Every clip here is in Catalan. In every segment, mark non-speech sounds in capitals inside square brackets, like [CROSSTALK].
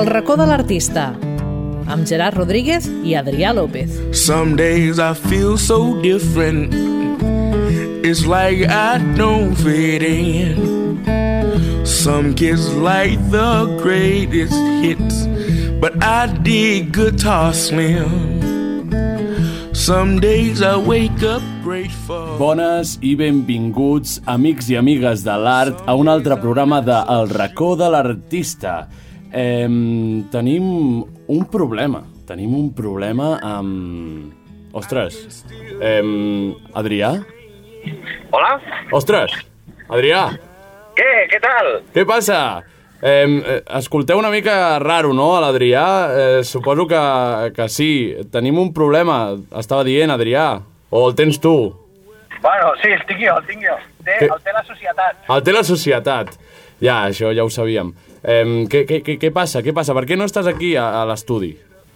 El racó de l'artista, amb Gerard Rodríguez i Adrià López. Some days I feel so different. It's like I don't fit in. Some kids like the greatest hits, but I dig Guitar Slim. Some days I wake up grateful. Bones i benvinguts, amics i amigues de l'art, a un altre programa de El racó de l'artista. Eh, tenim un problema. Tenim un problema amb... Ostres. Eh, Adrià? Hola? Ostres! Adrià! Què? Què tal? Què passa? Eh, escolteu una mica raro, no, a l'Adrià? Eh, suposo que, que sí. Tenim un problema, estava dient, Adrià. O el tens tu? Bueno, sí, el tinc jo, el tinc jo. Té, el té la societat. El té la societat. Ja, això ja ho sabíem. Eh, què, què, què, què passa? Què passa? Per què no estàs aquí a, a l'estudi?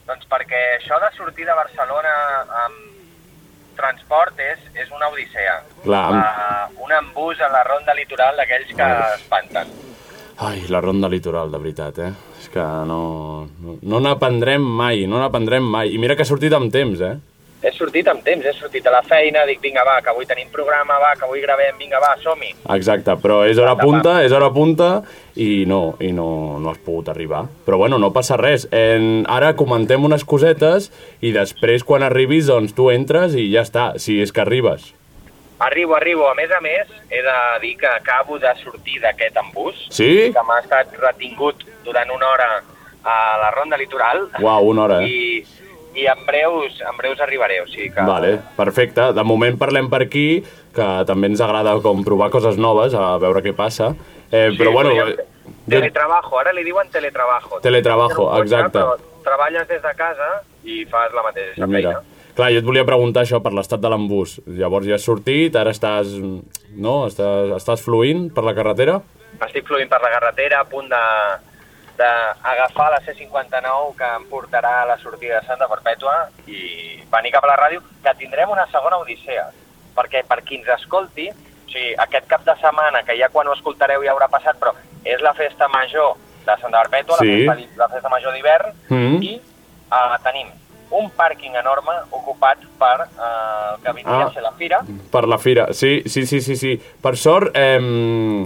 Doncs perquè això de sortir de Barcelona amb transport és, és una odissea. Clar, amb- Uh, un embús a la ronda litoral d'aquells que espanten. Ai, la ronda litoral, de veritat, eh? És que no... No, no n'aprendrem mai, no n'aprendrem mai. I mira que ha sortit amb temps, eh? He sortit amb temps, he sortit a la feina, dic, vinga, va, que avui tenim programa, va, que avui gravem, vinga, va, som-hi. Exacte, però és hora punta, és hora punta i no, i no, no has pogut arribar. Però bueno, no passa res. En, ara comentem unes cosetes i després quan arribis doncs tu entres i ja està, si és que arribes. Arribo, arribo. A més a més, he de dir que acabo de sortir d'aquest embús, Sí? que m'ha estat retingut durant una hora a la ronda litoral. Uau, una hora, eh? I, i en breus, en breus arribaré, o sigui que... Vale, perfecte. De moment parlem per aquí, que també ens agrada com provar coses noves, a veure què passa. Eh, Sí, però bueno, jo, Teletrabajo, ara li diuen teletrabajo. Teletrabajo, exacte. Però treballes des de casa i fas la mateixa mira, feina. clar, jo et volia preguntar això per l'estat de l'embús. Llavors ja has sortit, ara estàs, no, estàs, estàs fluint per la carretera? Estic fluint per la carretera, a punt de d'agafar la C59 que em portarà a la sortida de Santa Perpètua i venir cap a la ràdio, que tindrem una segona odissea, perquè per qui ens escolti, o sigui, aquest cap de setmana, que ja quan ho escoltareu ja haurà passat, però és la festa major de Santa Perpètua, Sí. la, festa, la festa major d'hivern, Mhm. i uh, tenim un pàrquing enorme ocupat per uh, el que vindria Ah. a ser la fira, Per la fira, sí, sí, sí, sí. sí. Per sort, eh,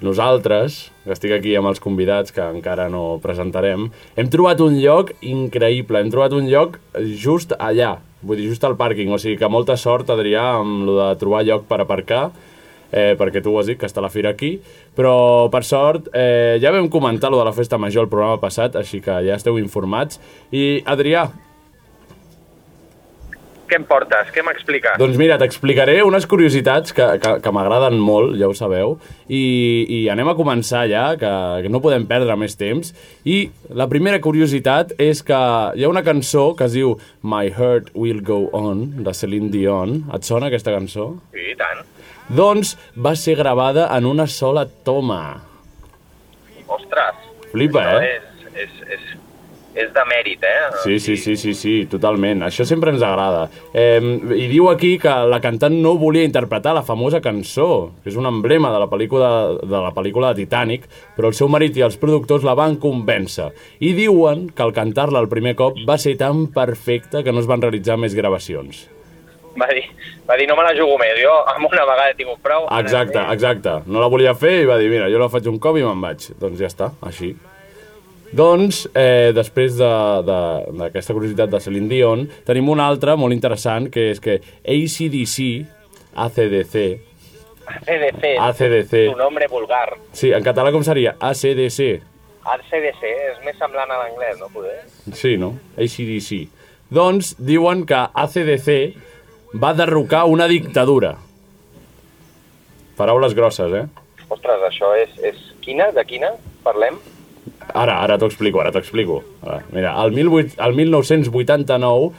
nosaltres, estic aquí amb els convidats, que encara no presentarem, hem trobat un lloc increïble, hem trobat un lloc just allà, vull dir, just al pàrquing, o sigui que molta sort, Adrià, amb lo de trobar lloc per aparcar, eh, perquè tu ho has dit, que està la fira aquí, però per sort eh, ja vam comentar lo de la festa major el programa passat, així que ja esteu informats. I Adrià, què em portes? Què m'expliques? doncs mira, t'explicaré unes curiositats que, que, que m'agraden molt, ja ho sabeu, i, i anem a començar ja, que, que no podem perdre més temps. I la primera curiositat és que hi ha una cançó que es diu My Heart Will Go On, de Celine Dion. Et sona aquesta cançó? Sí, i tant. Doncs va ser gravada en una sola toma. Ostres. Flipa, eh? És, és, és, és de mèrit, eh? Sí, sí, sí, sí, sí, totalment. Això sempre ens agrada. Eh, I diu aquí que la cantant no volia interpretar la famosa cançó, que és un emblema de la pel·lícula de la pel·lícula de Titanic, però el seu marit i els productors la van convèncer. I diuen que al cantar-la el primer cop va ser tan perfecta que no es van realitzar més gravacions. Va dir, va dir, no me la jugo més, jo amb una vegada he tingut prou. Exacte, exacte. No la volia fer i va dir, mira, jo la faig un cop i me'n vaig. Doncs ja està, així. Doncs, eh, després de- de- d'aquesta curiositat de Celine Dion, tenim una altra molt interessant, que és que ACDC, ACDC, ACDC, ACDC. un nombre vulgar. sí, en català com seria? ACDC, ACDC és més semblant a l'anglès, no poder? sí, no? ACDC. Doncs diuen que ACDC va derrocar una dictadura. Paraules grosses, eh? Ostres, això és, és... Quina? De quina? Parlem? Ara, ara t'ho explico, ara t'ho explico. Ara, mira, el, 18, el 1989,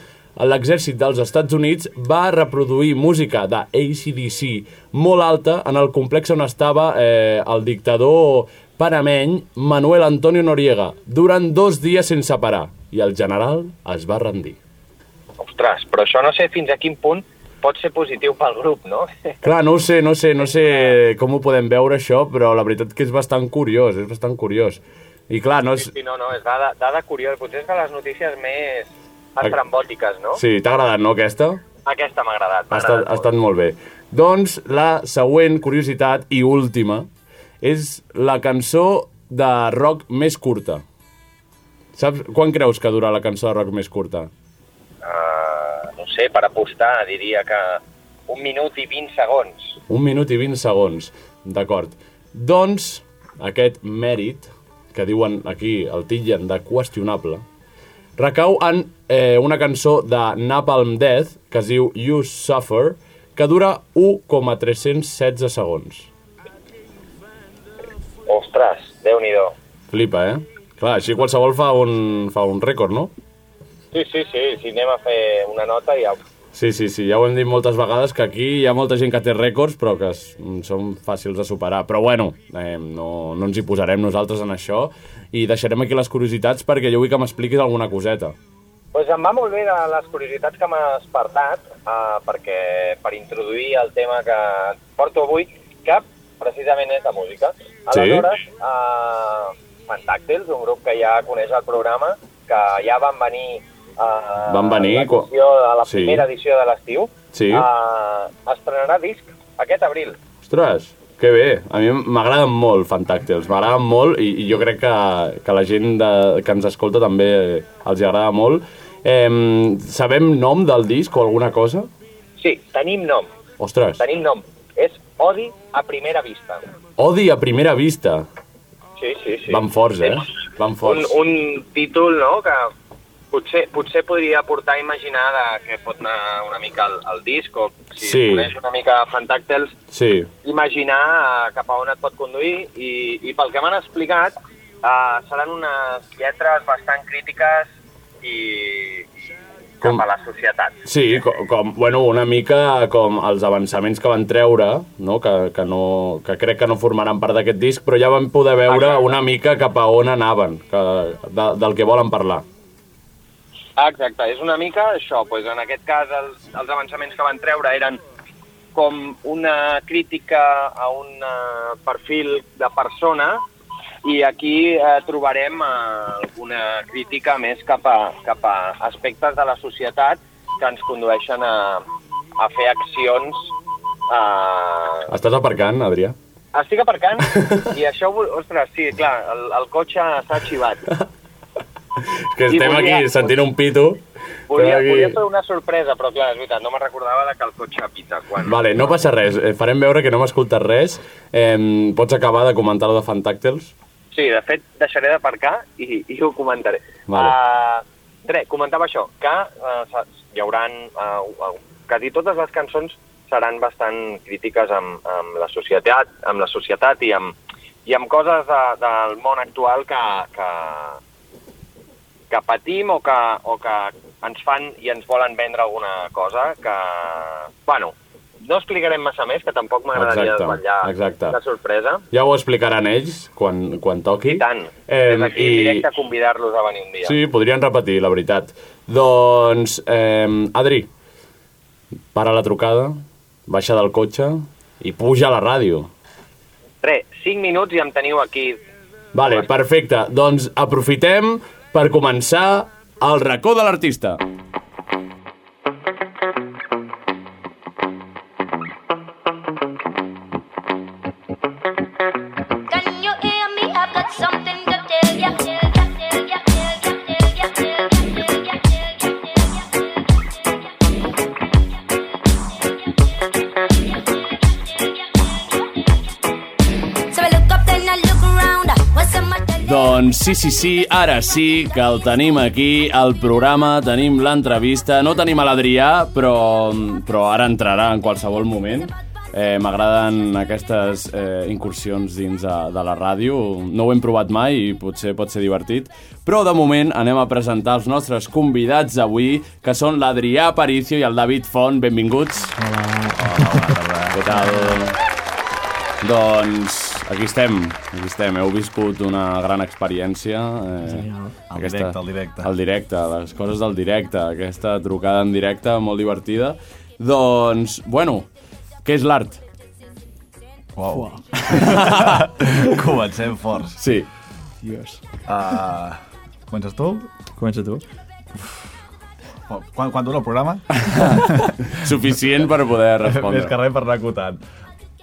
l'exèrcit dels Estats Units va reproduir música de ACDC molt alta en el complex on estava eh, el dictador panameny Manuel Antonio Noriega durant dos dies sense parar i el general es va rendir. Ostres, però això no sé fins a quin punt pot ser positiu pel grup, no? [LAUGHS] Clar, no ho sé, no sé, no sé com ho podem veure això, però la veritat que és bastant curiós, és bastant curiós. I clar, no és... Sí, no, no, és dada, dada curiosa. Potser és de les notícies més estrambòtiques, no? Sí, t'ha agradat, no, aquesta? Aquesta m'ha agradat. Ha estat, ha estat molt bé. Doncs la següent curiositat i última és la cançó de rock més curta. Saps quan creus que dura la cançó de rock més curta? Uh, no sé, per apostar diria que un minut i 20 segons. Un minut i 20 segons. D'acord. Doncs aquest mèrit, que diuen aquí, el titllen de qüestionable, recau en eh, una cançó de Napalm Death, que es diu You Suffer, que dura 1,316 segons. Ostres, déu-n'hi-do. Flipa, eh? Clar, així qualsevol fa un, fa un rècord, no? Sí, sí, sí, si anem a fer una nota ja... Sí, sí, sí, ja ho hem dit moltes vegades, que aquí hi ha molta gent que té rècords, però que es, són fàcils de superar. Però bueno, eh, no, no ens hi posarem nosaltres en això i deixarem aquí les curiositats perquè jo vull que m'expliquis alguna coseta. Pues em va molt bé de les curiositats que m'has parlat, uh, perquè per introduir el tema que porto avui, que precisament és de música. Sí? Aleshores, uh, Fantàctils, un grup que ja coneix el programa, que ja van venir uh, Van venir, a la sí. primera edició de l'estiu, Sí. uh, estrenarà disc aquest abril. Ostres, que bé. A mi m'agraden molt Fantàctils, m'agraden molt i, i jo crec que, que la gent de, que ens escolta també els agrada molt. Eh, sabem nom del disc o alguna cosa? Sí, tenim nom, Ostres, tenim nom. És Odi a primera vista. Odi a primera vista. Sí, sí, sí. Van forts, eh? Van un, forts. un títol no, que potser, potser podria portar a imaginar de què pot anar una mica el, el disc o si Sí. coneix una mica Fantàctils, Sí, imaginar eh, cap a on et pot conduir i, i pel que m'han explicat eh, seran unes lletres bastant crítiques i, i cap Com- a la societat. Sí, com, com, bueno, una mica com els avançaments que van treure, no? Que, que, no, que crec que no formaran part d'aquest disc, però ja vam poder veure Exacte. una mica cap a on anaven, que, de, del que volen parlar. Exacte, és una mica això, doncs en aquest cas els, els avançaments que van treure eren com una crítica a un eh, perfil de persona i aquí eh, trobarem eh, alguna crítica més cap a, cap a aspectes de la societat que ens condueixen a, a fer accions eh, Estàs aparcant, Adrià? estic aparcant i això, ostres, sí, clar, el, el cotxe s'ha xivat. [LAUGHS] [LAUGHS] Que I estem volia- aquí sentint un pito. Volia, Estem volia aquí... fer una sorpresa, però clar, és veritat, no me'n recordava de que el cotxe pita. Quan... Vale, no passa res. Eh, farem veure que no m'escoltes res. Eh, pots acabar de comentar lo de Fantàctils? Sí, de fet, deixaré d'aparcar i, i ho comentaré. Vale. Uh, res, comentava això, que uh, hi haurà... Uh, uh, quasi totes les cançons seran bastant crítiques amb, amb la societat, amb la societat i amb, i amb coses de, del món actual que, que, que patim o que, o que ens fan i ens volen vendre alguna cosa que, bueno, no explicarem massa més, que tampoc m'agradaria desvetllar exacte. la sorpresa. Ja ho explicaran ells quan, quan toqui. I tant. Eh, Des d'aquí i- directe convidar-los a venir un dia. Sí, podrien repetir, la veritat. Doncs, eh, Adri, para la trucada, baixa del cotxe i puja a la ràdio. Res, 5 minuts i em teniu aquí. Vale, perfecte. Doncs aprofitem per començar el racó de l'artista. Sí, sí, sí, ara sí que el tenim aquí, al programa, tenim l'entrevista. No tenim a l'Adrià, però, però ara entrarà en qualsevol moment. Eh, M'agraden aquestes eh, incursions dins de, de la ràdio. No ho hem provat mai i potser pot ser divertit. Però de moment anem a presentar els nostres convidats d'avui, que són l'Adrià Aparicio i el David Font. Benvinguts. Hola. Hola, bona tarda. Què tal? Doncs aquí estem, aquí estem. Heu viscut una gran experiència. Eh, El directe, el directe. El directe, les coses del directe, aquesta trucada en directe molt divertida. Doncs, bueno, què és l'art? Uau. [LAUGHS] Comencem forts. Sí. Dios. Uh, comences tu? Comença tu. Quan, quan dura el programa? [LAUGHS] Suficient per poder respondre. Més que res per anar acotant.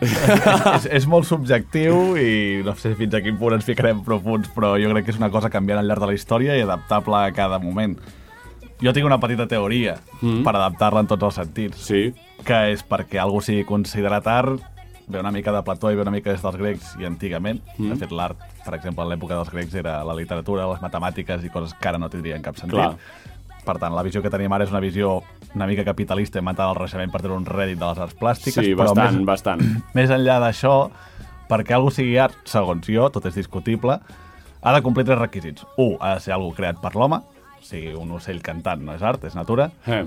És, és molt subjectiu i no sé fins a quin punt ens ficarem profuns, però jo crec que és una cosa canviant al llarg de la història i adaptable a cada moment. Jo tinc una petita teoria mm. per adaptar-la en tots els sentits, Sí. que és perquè algú sigui considerat art ve una mica de Plató i ve una mica des dels grecs i antigament. Mm. De fet, l'art, per exemple, en l'època dels grecs era la literatura, les matemàtiques i coses que ara no tindrien cap sentit. Clar. Per tant, la visió que tenim ara és una visió una mica capitalista inventada al Renaixement per treure un rèdit de les arts plàstiques. Sí, però bastant, més, bastant. més enllà d'això, perquè algú sigui art, segons jo, tot és discutible, ha de complir tres requisits. Un, ha de ser algú creat per l'home, o sigui, un ocell cantant no és art, és natura. Eh.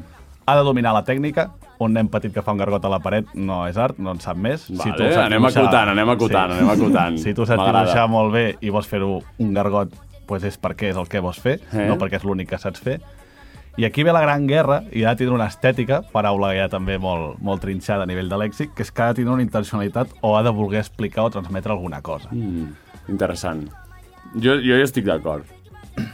Ha de dominar la tècnica, un nen petit que fa un gargot a la paret no és art, no en sap més. Vale, saps anem acotant, anem acotant, anem acotant. Si tu saps dibuixar molt bé i vols fer-ho un gargot, pues és perquè és el que vols fer, Eh? no perquè és l'únic que saps fer. I aquí ve la gran guerra i ha de tindre una estètica, paraula ja també molt, molt trinxada a nivell de lèxic, que és que ha de tindre una intencionalitat o ha de voler explicar o transmetre alguna cosa. Mm, interessant. Jo, jo hi estic d'acord.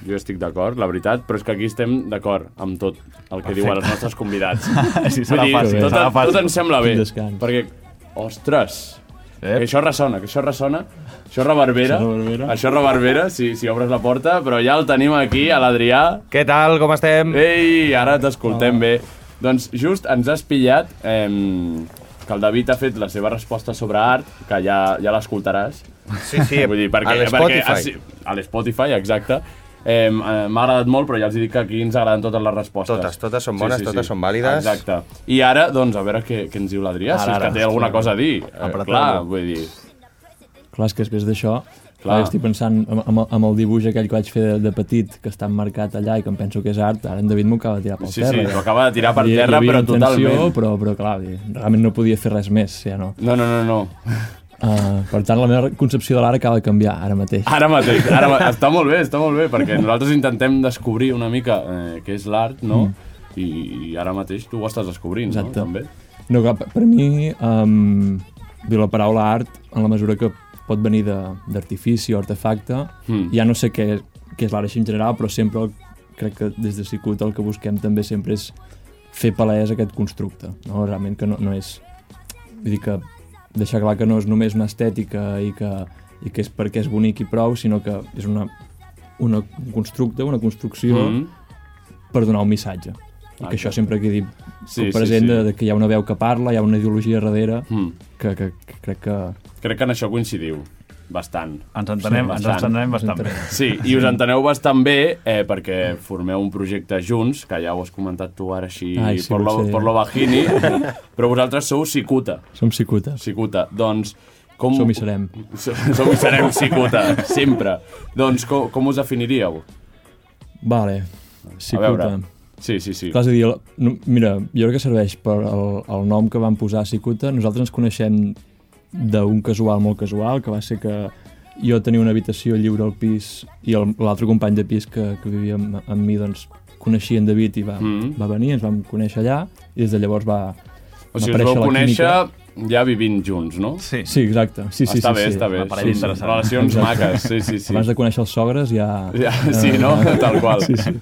Jo estic d'acord, la veritat, però és que aquí estem d'acord amb tot el que diuen els nostres convidats. [LAUGHS] Sí, serà fàcil, tot, serà fàcil. tot ens sembla bé. Perquè, ostres, Ep. que això ressona, que això ressona, això reverbera, Això reverbera. això reverbera si, si obres la porta, però ja el tenim aquí, a l'Adrià. Què tal, com estem? Ei, ara t'escoltem bé. Doncs just ens has pillat eh, que el David ha fet la seva resposta sobre art, que ja, ja l'escoltaràs. Sí, sí, Vull dir, perquè, a l'Spotify. Perquè, ah, sí, a l'Spotify, exacte. Eh, M'ha agradat molt, però ja els dic que aquí ens agraden totes les respostes. Totes, totes són bones, totes són vàlides. Exacte. I ara, doncs, a veure què, què ens diu l'Adrià, si és que té alguna cosa a dir. Eh, clar, vull dir... Clar, és que després d'això, Clar. estic pensant amb, el dibuix aquell que vaig fer de, de petit, que està emmarcat allà i que em penso que és art, ara en David m'ho acaba de tirar pel Sí, terra. sí, t'ho acaba de tirar per hi terra, però intenció, totalment. Però, però clar, realment no podia fer res més, ja no. No, no, no, no. Uh, per tant, la meva concepció de l'art acaba de canviar ara mateix. Ara mateix, ara ma... està molt bé, està molt bé, perquè nosaltres intentem descobrir una mica eh, què és l'art, no? Mm. I, I ara mateix tu ho estàs descobrint, Exacte. no? També. No, clar, per per mi, um, dir la paraula art, en la mesura que pot venir d'artifici o artefacte, Mm. ja no sé què, què és en general, però sempre el- crec que des de Sicut el que busquem també sempre és fer palès aquest constructe, no? realment que no, no és... Vull dir que deixar clar que no és només una estètica i que, i que és perquè és bonic i prou, sinó que és una, una un constructe, una construcció Mm. per donar un missatge. I Ah, que això sempre quedi Sí, sí, sí, present sí. De, de que hi ha una veu que parla, hi ha una ideologia darrere, Mm. que, que, que crec que... Crec que en això coincidiu, bastant. Ens entenem, Sí, ens bastant. entenem bastant bé. Sí, i us enteneu bastant bé eh, perquè formeu un projecte junts, que ja ho has comentat tu ara així Ai, sí, per, lo, per lo bajini, però vosaltres sou Cicuta. Som psicutes. Cicuta. Doncs com... Som i serem. Som i serem Cicuta, sempre. Doncs com, com us definiríeu? Vale, A cicuta. veure. Sí, sí, sí. Clar, és a dir, no, mira, jo crec que serveix per el, el nom que van posar Cicuta. Nosaltres ens coneixem d'un casual molt casual, que va ser que jo tenia una habitació lliure al pis i el- l'altre company de pis que, que vivia amb, amb mi, doncs, coneixia en David i va, Mm. va venir, ens vam conèixer allà i des de llavors va, O sigui, us vau conèixer química. ja vivint junts, no? Sí. Sí, exacte. Sí, sí, està sí, bé, sí. està bé. Una parella Són interessant. Relacions Exacte. maques, sí, sí, sí. Abans de conèixer els sogres ja... Ja, sí, no? [LAUGHS] Tal qual. Sí, sí.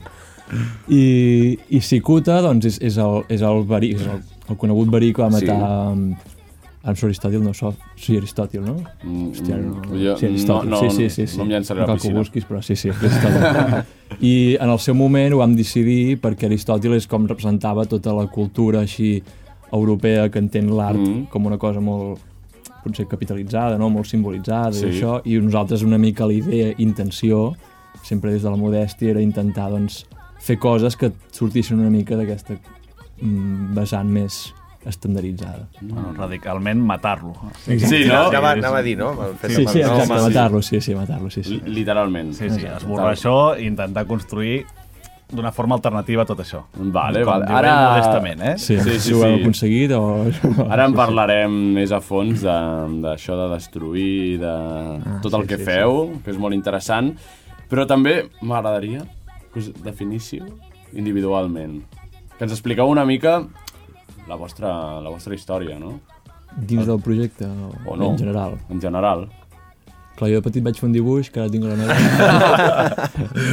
I, i Cicuta, doncs, és, és, el, és, el, verí, és el, el conegut verí que va Sí. matar amb, amb Aristòtil, no, so, sí, Aristòtil, no? Mm, Hòstia, no, jo sí, Aristòtil, no, no, sí, sí, sí, sí. no em llançaré a la piscina. busquis, però sí, sí. [LAUGHS] I en el seu moment ho vam decidir perquè Aristòtil és com representava tota la cultura així europea que entén l'art Mm. com una cosa molt potser capitalitzada, no? molt simbolitzada Sí. i això, i nosaltres una mica la idea, intenció, sempre des de la modèstia, era intentar doncs, fer coses que sortissin una mica d'aquesta mm, vessant més estandarditzada. Bueno, radicalment matar-lo. Sí, no? Anava, anava a dir, no? De Sí, sí, no, matar-lo, sí, sí, matar-lo, sí, sí. Li- Literalment. Sí, sí, esborrar això i intentar construir d'una forma alternativa a tot això. Vale, Com vale. Ara- modestament, eh? Sí, Sí, sí, sí, si ho heu sí. aconseguit o... [LAUGHS] Ara en parlarem més a fons de- d'això de, destruir, de Ah, tot el sí, que sí, feu, que és molt interessant, però també m'agradaria que us definíssiu individualment. Que ens expliqueu una mica la vostra, la vostra història, no? Dins del projecte o, O no. en general? En general. Clar, jo de petit vaig fer un dibuix, que ara tinc la [LAUGHS]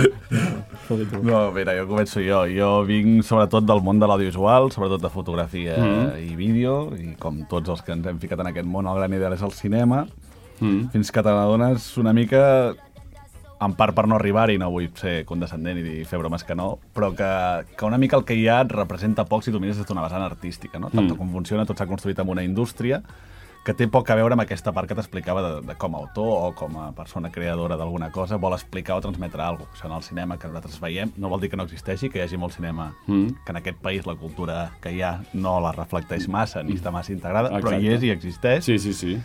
tu. No, mira, jo començo jo. Jo vinc sobretot del món de l'audiovisual, sobretot de fotografia Mhm. i vídeo, i com tots els que ens hem ficat en aquest món, el gran ideal és el cinema, Mm. fins que te n'adones una mica, en part per no arribar-hi, no vull ser condescendent i fer bromes que no, però que, que una mica el que hi ha et representa poc si tu mires des d'una vessant artística, no? Tant Mm. com funciona, tot s'ha construït amb una indústria que té poc a veure amb aquesta part que t'explicava de, de com a autor o com a persona creadora d'alguna cosa vol explicar o transmetre alguna cosa. Això en el cinema que nosaltres veiem no vol dir que no existeixi, que hi hagi molt cinema, Mm. que en aquest país la cultura que hi ha no la reflecteix massa ni està massa integrada, però Exacte. hi és i existeix. Sí, sí, sí.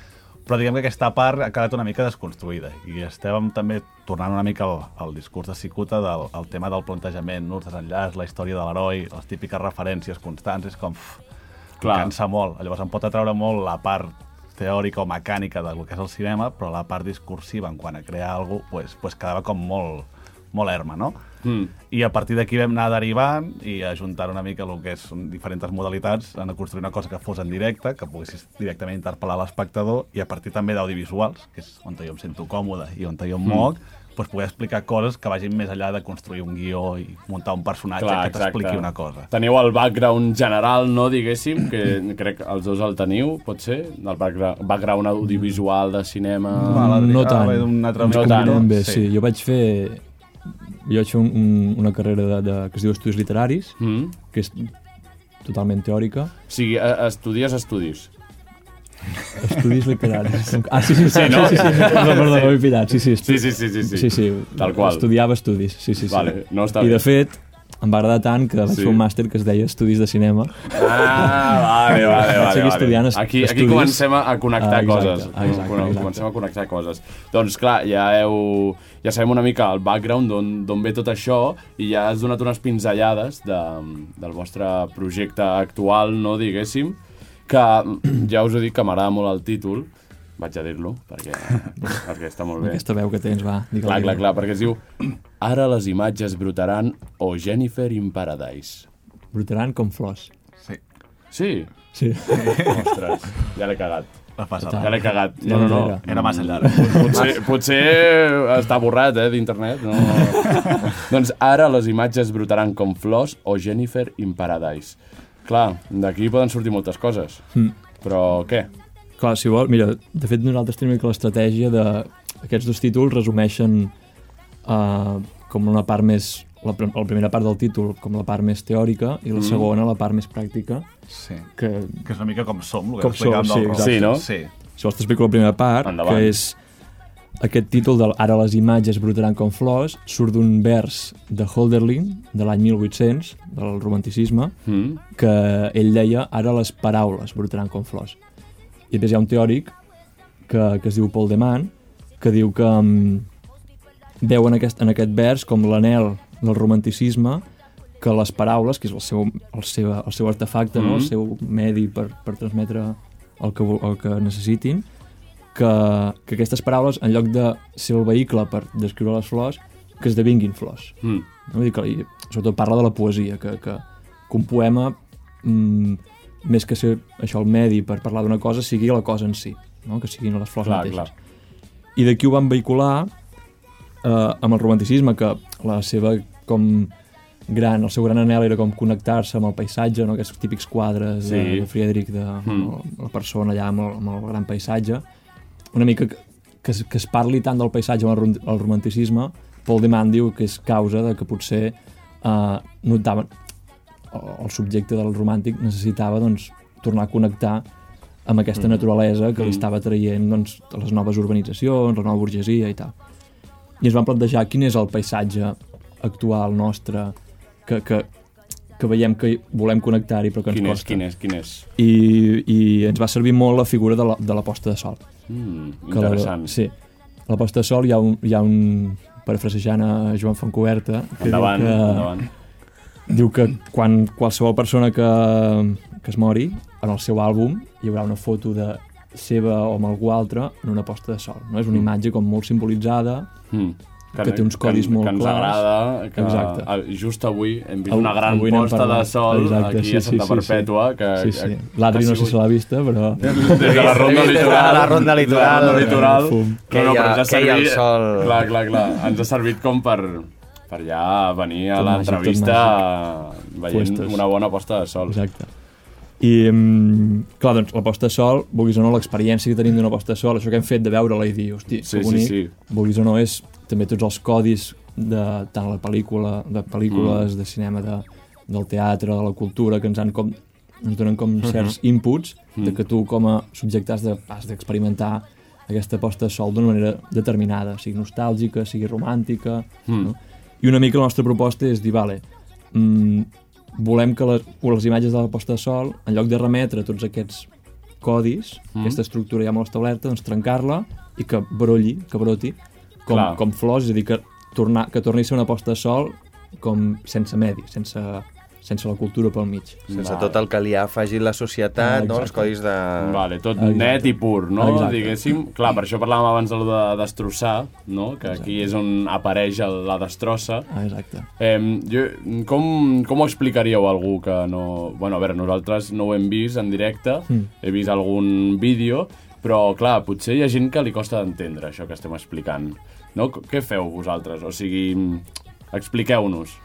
Però diguem que aquesta part ha quedat una mica desconstruïda i estàvem també tornant una mica al, al discurs de Cicuta del el tema del plantejament, no? els desenllaç, la història de l'heroi, les típiques referències constants, és com... Uf, Clar. cansa molt. Llavors em pot atraure molt la part teòrica o mecànica del que és el cinema, però la part discursiva en quant a crear alguna cosa, pues, pues quedava com molt, molt erma, no? Mm. I a partir d'aquí vam anar derivant i ajuntant una mica el que és diferents modalitats, en construir una cosa que fos en directe, que poguessis directament interpel·lar l'espectador i a partir també d'audiovisuals, que és on jo em sento còmode i on jo em moc, doncs poder explicar coses que vagin més enllà de construir un guió i muntar un personatge Clar, que t'expliqui una cosa. Teniu el background general, no, diguéssim, que crec que els dos el teniu, pot ser? El background, audiovisual de cinema... Adrià, no tant. ah, bé, un altre No tant. Bé, sí. Jo vaig fer... Jo vaig fer un, un, una carrera de, de, que es diu Estudis Literaris, Mm. que és totalment teòrica. O sigui, eh, estudies estudis. Estudis literaris. [LAUGHS] Ah, sí, sí, sí. Sí, no? Sí, sí, sí. Perdó, perdó, m'he pillat. Sí, sí, Sí, sí, sí, sí. sí. sí, sí. Tal qual. Estudiava estudis, sí, sí. sí. Vale, no està I de fet, em va agradar tant que vaig Sí. fer un màster que es deia Estudis de Cinema. Ah, vale, vale, vale. vale. estudiant est- aquí, aquí comencem a, connectar Ah, exacte, coses. exacte, Con- exacte. Comencem a connectar coses. Doncs clar, ja heu... Ja sabem una mica el background d'on d'on ve tot això i ja has donat unes pinzellades de, del vostre projecte actual, no, diguéssim, que ja us he dit que m'agrada molt el títol, vaig a dir-lo, perquè, [LAUGHS] perquè està molt bé. Aquesta veu que tens, va, digue Clar, clar, clar, perquè es diu Ara les imatges brotaran o Jennifer in Paradise. Brotaran com flors. Sí, Sí? Sí. Ostres, ja l'he cagat. la. Ja l'he cagat. No, no, no. Era. Era massa llarg. Potser, potser està borrat, eh, d'internet. No? [LAUGHS] doncs ara les imatges brotaran com flors o Jennifer in Paradise. Clar, d'aquí poden sortir moltes coses. Mm. Però què? Clar, si vol, mira, de fet nosaltres tenim que l'estratègia de... Aquests dos títols resumeixen uh, com una part més... La, la primera part del títol com la part més teòrica i la Mm. segona la part més pràctica Sí. que, Que és una mica com som, el que Com som, sí, del. Sí, no? Sí. si vols t'explico la primera part, Endavant. que és aquest títol del Ara les imatges brotaran com flors surt d'un vers de Holderlin de l'any 1800, del romanticisme Mm? que ell deia ara les paraules brotaran com flors. I després hi ha un teòric que, que es diu Paul Deman que diu que um, veu en aquest, en aquest vers com l'anel del romanticisme que les paraules, que és el seu, el seu, el seu artefacte, no? el Mhm. seu medi per, per transmetre el que, el que necessitin, que, que aquestes paraules, en lloc de ser el vehicle per descriure les flors, que esdevinguin flors. Mm. No? Vull dir que, sobretot parla de la poesia, que, que, que un poema, mm, més que ser això el medi per parlar d'una cosa, sigui la cosa en si, no? que siguin les flors Clar, mateixes. clar. I d'aquí ho van vehicular eh, amb el romanticisme, que la seva com gran, el seu gran anel era com connectar-se amb el paisatge, no? aquests típics quadres Sí. de, de Friedrich, de Mm. la persona allà amb el, amb el gran paisatge, una mica que, que, es, que es parli tant del paisatge amb el, el romanticisme, Paul Deman diu que és causa de que potser eh, notaven el, subjecte del romàntic necessitava doncs, tornar a connectar amb aquesta naturalesa que li Mm. estava traient doncs, les noves urbanitzacions, la nova burgesia i tal. I ens vam plantejar quin és el paisatge actual nostre que, que, que veiem que volem connectar-hi però que ens Quin és, costa. quin és, quin és? I, I ens va servir molt la figura de la, de la posta de sol. Mm, Que la- interessant. sí. A la posta de sol hi ha un, hi ha un parafrasejant a Joan Foncoberta que Endavant, diu que, endavant. Diu que quan qualsevol persona que, que es mori, en el seu àlbum hi haurà una foto de seva o amb algú altre en una posta de sol. No? És una imatge com molt simbolitzada Mm. que té uns codis que, molt que ens clars. agrada, que Exacte. a- just avui hem vist Avui- una gran avui posta parlat. de sol Exacte, aquí sí, a Santa sí, Perpètua. sí. Que, Sí, sí. que- L'Adri que ha no sé si l'ha vista, però... [LAUGHS] Des de la ronda Des de litoral. la ronda litoral. De la ronda litoral. Fum. Queia- ens ha queia el servit- sol. Clar, clar, clar. Ens ha servit com per, per ja venir a l'entrevista veient Puestos. una bona posta de sol. Exacte. I, um, clar, doncs, la posta de sol, vulguis o no, l'experiència que tenim d'una posta de sol, això que hem fet de veure-la i dir, hosti, Sí, que sí, bonic, sí. vulguis o no, és també tots els codis de tant la pel·lícula, de pel·lícules, Mm. de cinema, de, del teatre, de la cultura, que ens han com ens donen com certs inputs Mm. de que tu com a subjecte has de- has d'experimentar aquesta posta de sol d'una manera determinada, sigui nostàlgica, sigui romàntica, Mm. no? I una mica la nostra proposta és dir, vale, mm, volem que les, les imatges de la posta de sol, en lloc de remetre tots aquests codis, Mm. aquesta estructura ja molt establerta, doncs trencar-la i que brolli, que broti, com, Clar. com flors, és a dir, que, tornar, que torni a ser una posta de sol com sense medi, sense, sense la cultura pel mig. Sense Vale. tot el que li ha afegit la societat, Ah, no? els exacte. codis de... Vale, tot Exacte. net i pur, no? Exacte. Diguéssim. Clar, per això parlàvem abans de, lo de destrossar, no? Que aquí és on apareix el, la destrossa. Ah, exacte. Eh, jo, com, com ho explicaríeu a algú que no... Bueno, a veure, nosaltres no ho hem vist en directe, Mm. he vist algun vídeo, però, clar, potser hi ha gent que li costa d'entendre això que estem explicant. No? Què feu vosaltres? O sigui, expliqueu-nos.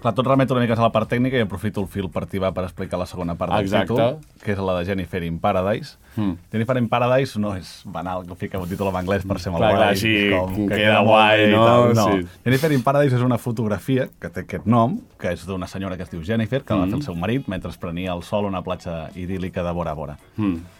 Clar, tot remet una mica a la part tècnica i aprofito el fil per tibar per explicar la segona part del Exacte. títol, que és la de Jennifer in Paradise. Mm. Jennifer in Paradise no és banal que fiqueu un títol en anglès per ser molt Clar, guai. clar, sí, que queda molt guai, no? no. Sí. Jennifer in Paradise és una fotografia que té aquest nom, que és d'una senyora que es diu Jennifer, que mm. va fer el seu marit mentre es prenia el sol a una platja idíl·lica de Bora Bora. Mm.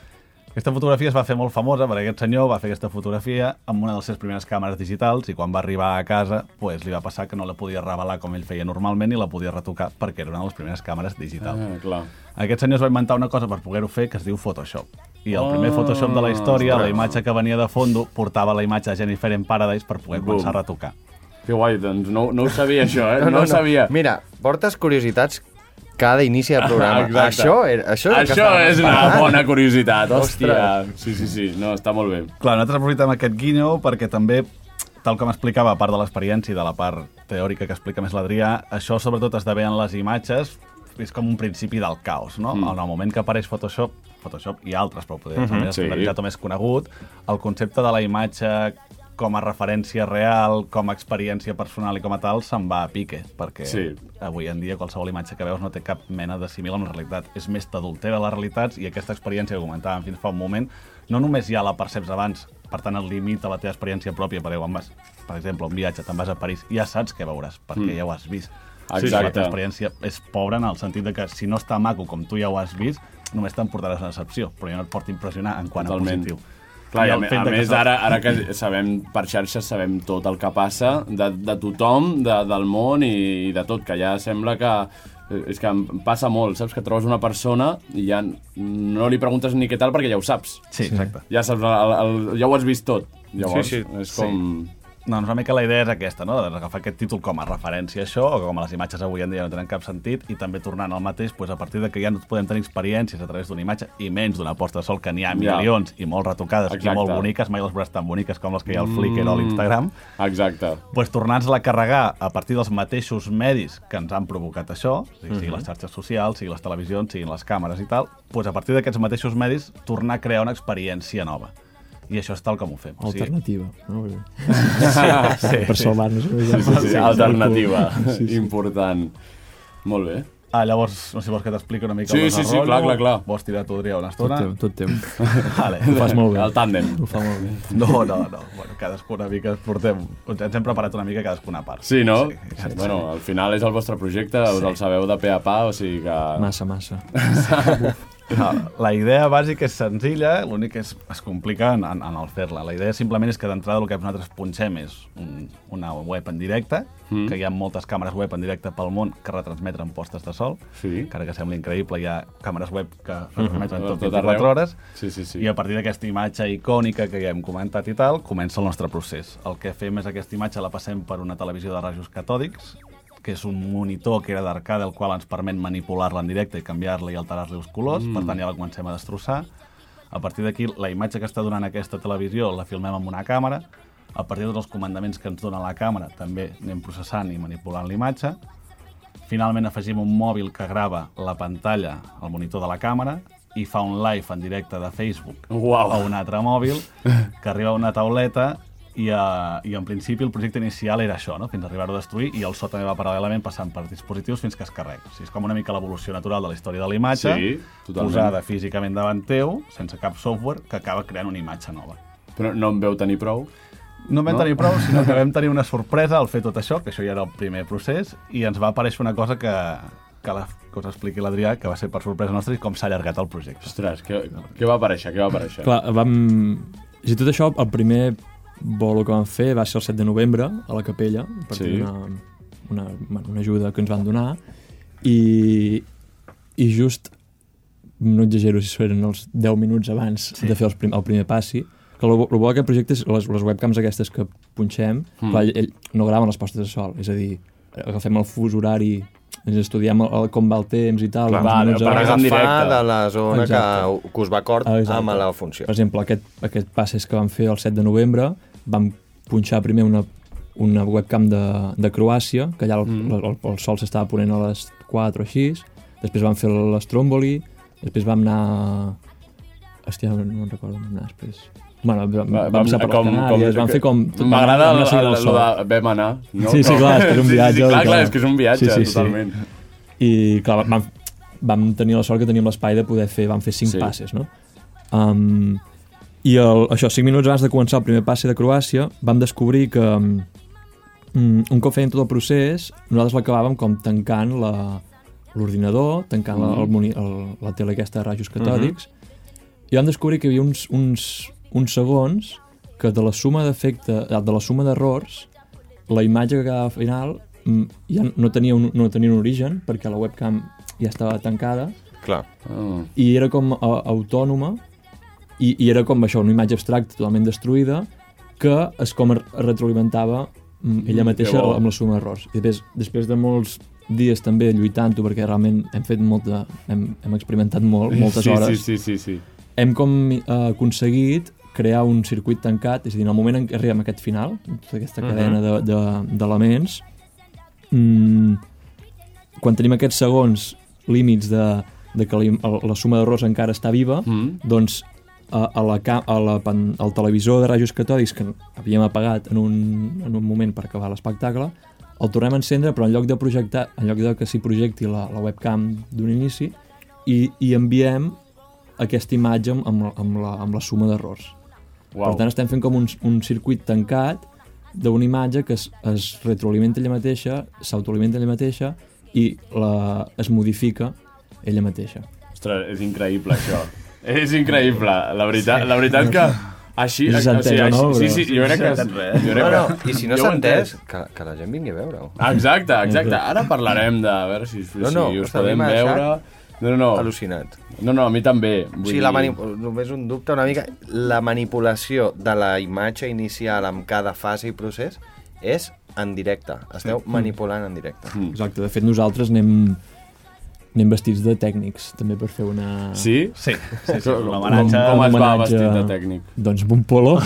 Aquesta fotografia es va fer molt famosa perquè aquest senyor va fer aquesta fotografia amb una de les seves primeres càmeres digitals i quan va arribar a casa pues, li va passar que no la podia revelar com ell feia normalment i la podia retocar perquè era una de les primeres càmeres digitals. Ah, clar. Aquest senyor es va inventar una cosa per poder-ho fer que es diu Photoshop. I el Ah, primer Photoshop de la història, la ostres. imatge que venia de fondo, portava la imatge de Jennifer in Paradise per poder Bum. començar a retocar. Que guai, doncs no, no ho sabia això, eh? No, ho sabia. Mira, portes curiositats cada inici de [LAUGHS] programa. Exacte. Això, era, això és, Això és una esperant. bona curiositat, hòstia. Ostres. Sí, sí, sí, no, està molt bé. Clar, nosaltres aprofitem aquest guinyo perquè també, tal com explicava, a part de l'experiència i de la part teòrica que explica més l'Adrià, això sobretot esdevé en les imatges, és com un principi del caos, no? Mm. En el moment que apareix Photoshop, Photoshop i altres, però poder Mhm, més sí. estandardizat o més conegut, el concepte de la imatge com a referència real, com a experiència personal i com a tal, se'n va a pique, perquè Sí. avui en dia qualsevol imatge que veus no té cap mena de simil amb la realitat. És més, t'adultera les realitats i aquesta experiència que comentàvem fins fa un moment, no només ja la perceps abans, per tant, el limita la teva experiència pròpia, perquè quan vas, per exemple, a un viatge, te'n vas a París, ja saps què veuràs, perquè Mm. ja ho has vist. Exacte. La teva experiència és pobra en el sentit de que si no està maco com tu ja ho has vist, només t'emportaràs una decepció, però ja no et pot impressionar en quant Totalment. a positiu. Clar, i a, el me- fet a que més, ara, ara que sabem per xarxes, sabem tot el que passa de, de tothom, de, del món i, i de tot, que ja sembla que... eh, És que em passa molt, saps? Que trobes una persona i ja no li preguntes ni què tal perquè ja ho saps. Sí, exacte. Ja saps, el, el, ja ho has vist tot. Llavors, Sí, sí. és com... No, una mica la idea és aquesta, no? d'agafar aquest títol com a referència a això, o com a les imatges avui en dia no tenen cap sentit, i també tornant al mateix, doncs a partir de que ja no podem tenir experiències a través d'una imatge, i menys d'una posta de sol, que n'hi ha Ja. milions, i molt retocades, Exacte. i molt boniques, mai les veuràs tan boniques com les que hi ha al Flickr o a l'Instagram, Exacte. doncs tornar-nos-la a carregar a partir dels mateixos medis que ens han provocat això, sigui, Mhm. sigui les xarxes socials, sigui les televisions, siguin les càmeres i tal, doncs a partir d'aquests mateixos medis tornar a crear una experiència nova. I això és tal com ho fem. O sigui, Alternativa. No? [LAUGHS] sí, per sí. salvar-nos. Sí, sí, sí, alternativa. Sí, sí. Important. Molt bé. Ah, llavors, no sé si vols que t'expliqui una mica Sí, el sí, sí, clar, clar, clar. Vols tirar tu, Adrià, una Tot estona? teu, tot teu. [LAUGHS] Vale. Ho fas molt bé. El tàndem. Ho fa molt bé. No, no, no. Bueno, cadascú una mica portem... Ens hem preparat una mica cadascuna a part. Sí, no? Sí, exacte. bueno, al final és el vostre projecte, us el sabeu de pe a pa, o sigui que... Massa, massa. [LAUGHS] No, la idea bàsica és senzilla, l'únic que és, es complica en, en, en el fer-la. La idea simplement és que d'entrada el que nosaltres punxem és un, una web en directe, Mm. mm. que hi ha moltes càmeres web en directe pel món que retransmeten postes de sol. Sí. Encara que sembli increïble, hi ha càmeres web que retransmeten tot Tot 24 arreu. hores. Sí, sí, sí. I a partir d'aquesta imatge icònica que ja hem comentat i tal, comença el nostre procés. El que fem és aquesta imatge la passem per una televisió de rajos catòdics, que és un monitor que era d'arcade, el qual ens permet manipular-la en directe i canviar-la i alterar-li els colors, mm. per tant ja la comencem a destrossar. A partir d'aquí, la imatge que està donant aquesta televisió la filmem amb una càmera, a partir dels comandaments que ens dona la càmera també anem processant i manipulant l'imatge. Finalment afegim un mòbil que grava la pantalla, el monitor de la càmera, i fa un live en directe de Facebook Uau. a un altre mòbil, que arriba a una tauleta i, uh, i en principi el projecte inicial era això, no? fins a arribar-ho a destruir, i el so també va paral·lelament passant per dispositius fins que es carrega. O sigui, és com una mica l'evolució natural de la història de la imatge, Sí, totalment. posada físicament davant teu, sense cap software, que acaba creant una imatge nova. Però no en veu tenir prou? No en vam No? tenir prou, sinó que [LAUGHS] vam tenir una sorpresa al fer tot això, que això ja era el primer procés, i ens va aparèixer una cosa que, que, la, que us expliqui l'Adrià, que va ser per sorpresa nostra, i com s'ha allargat el projecte. Ostres, què, què va aparèixer? Què va aparèixer? Clar, vam... I tot això, el primer bolo que vam fer va ser el 7 de novembre, a la capella, per Sí. una, una, bueno, una ajuda que ens van donar, i, i just, no exagero si eren els 10 minuts abans sí. de fer els prim, el primer passi, que el, el bo d'aquest projecte és les, les webcams aquestes que punxem, Mm. clar, ell, ell no graven les postes de sol, és a dir, agafem el fus horari, ens estudiem el, el, com va el temps i tal, Clar, vale, minuts per en directe. agafar de la zona que, Exacte. que us va acord Ah, exacte. amb la funció. Per exemple, aquest, aquest passes que vam fer el 7 de novembre, vam punxar primer una, una webcam de, de Croàcia, que allà el, Mm. el, el sol s'estava ponent a les 4 o així, després vam fer l'Stromboli, després vam anar... Hòstia, no, no me'n recordo on vam anar després. Bueno, vam, vam, vam ser per les Canàries, vam fer com... M'agrada el, el, el de vam anar. No? Sí, sí, clar, és que és un viatge, Sí, sí, clar, clar. és que és un viatge, Sí, sí, sí. totalment. I clar, vam, vam tenir la sort que teníem l'espai de poder fer, vam fer cinc Sí. sí. passes, no? Um, I el, això, cinc minuts abans de començar el primer passe de Croàcia, vam descobrir que um, un cop fèiem tot el procés, nosaltres l'acabàvem com tancant la- l'ordinador, tancant mm. la, el, moni- el, la tele aquesta de rajos catòdics, i vam descobrir que hi havia uns, uns, uns segons que de la suma d'efecte, de la suma d'errors, la imatge que quedava al final mm, ja no tenia, un, no tenia un origen, perquè la webcam ja estava tancada, Clar. Ah. i era com a, autònoma, i, i era com això, una imatge abstracta totalment destruïda, que es com es retroalimentava mm, ella mateixa que bo. amb la suma d'errors. I després, després de molts dies també lluitant-ho, perquè realment hem fet molta, hem, hem experimentat molt, moltes sí, hores, Sí, sí, sí, sí. hem com eh, aconseguit crear un circuit tancat, és a dir, en el moment en què arribem a aquest final, tota aquesta cadena de- de- d'elements, mm, quan tenim aquests segons límits de, de que la, la suma d'errors encara està viva, Mm. doncs a, a la, a la, al televisor de rajos catòdics que havíem apagat en un, en un moment per acabar l'espectacle, el tornem a encendre, però en lloc de projectar, en lloc de que s'hi projecti la, la webcam d'un inici, i, i enviem aquesta imatge amb, amb, amb, la, amb la suma d'errors. Uau. Per tant, estem fent com un, un circuit tancat d'una imatge que es, es retroalimenta ella mateixa, s'autoalimenta ella mateixa i la, es modifica ella mateixa. Ostres, és increïble, això. [LAUGHS] és increïble. La veritat, la veritat que... Així, No o no, sí, sí, jo crec que... Jo crec No, que... no, i si no s'ha entès, que, que la gent vingui a veure-ho. Ah, Exacte, exacte. Ara parlarem de a veure si, si No, no, us podem veure. No, no, no. Al·lucinat. No, no, a mi també. O sigui, la mani... només un dubte una mica. La manipulació de la imatge inicial amb cada fase i procés és en directe. Esteu manipulant en directe. Exacte, de fet nosaltres anem, anem vestits de tècnics també per fer una... Sí? Sí, sí, sí Com, l'homenatge... com es va vestit de tècnic? Doncs amb un polo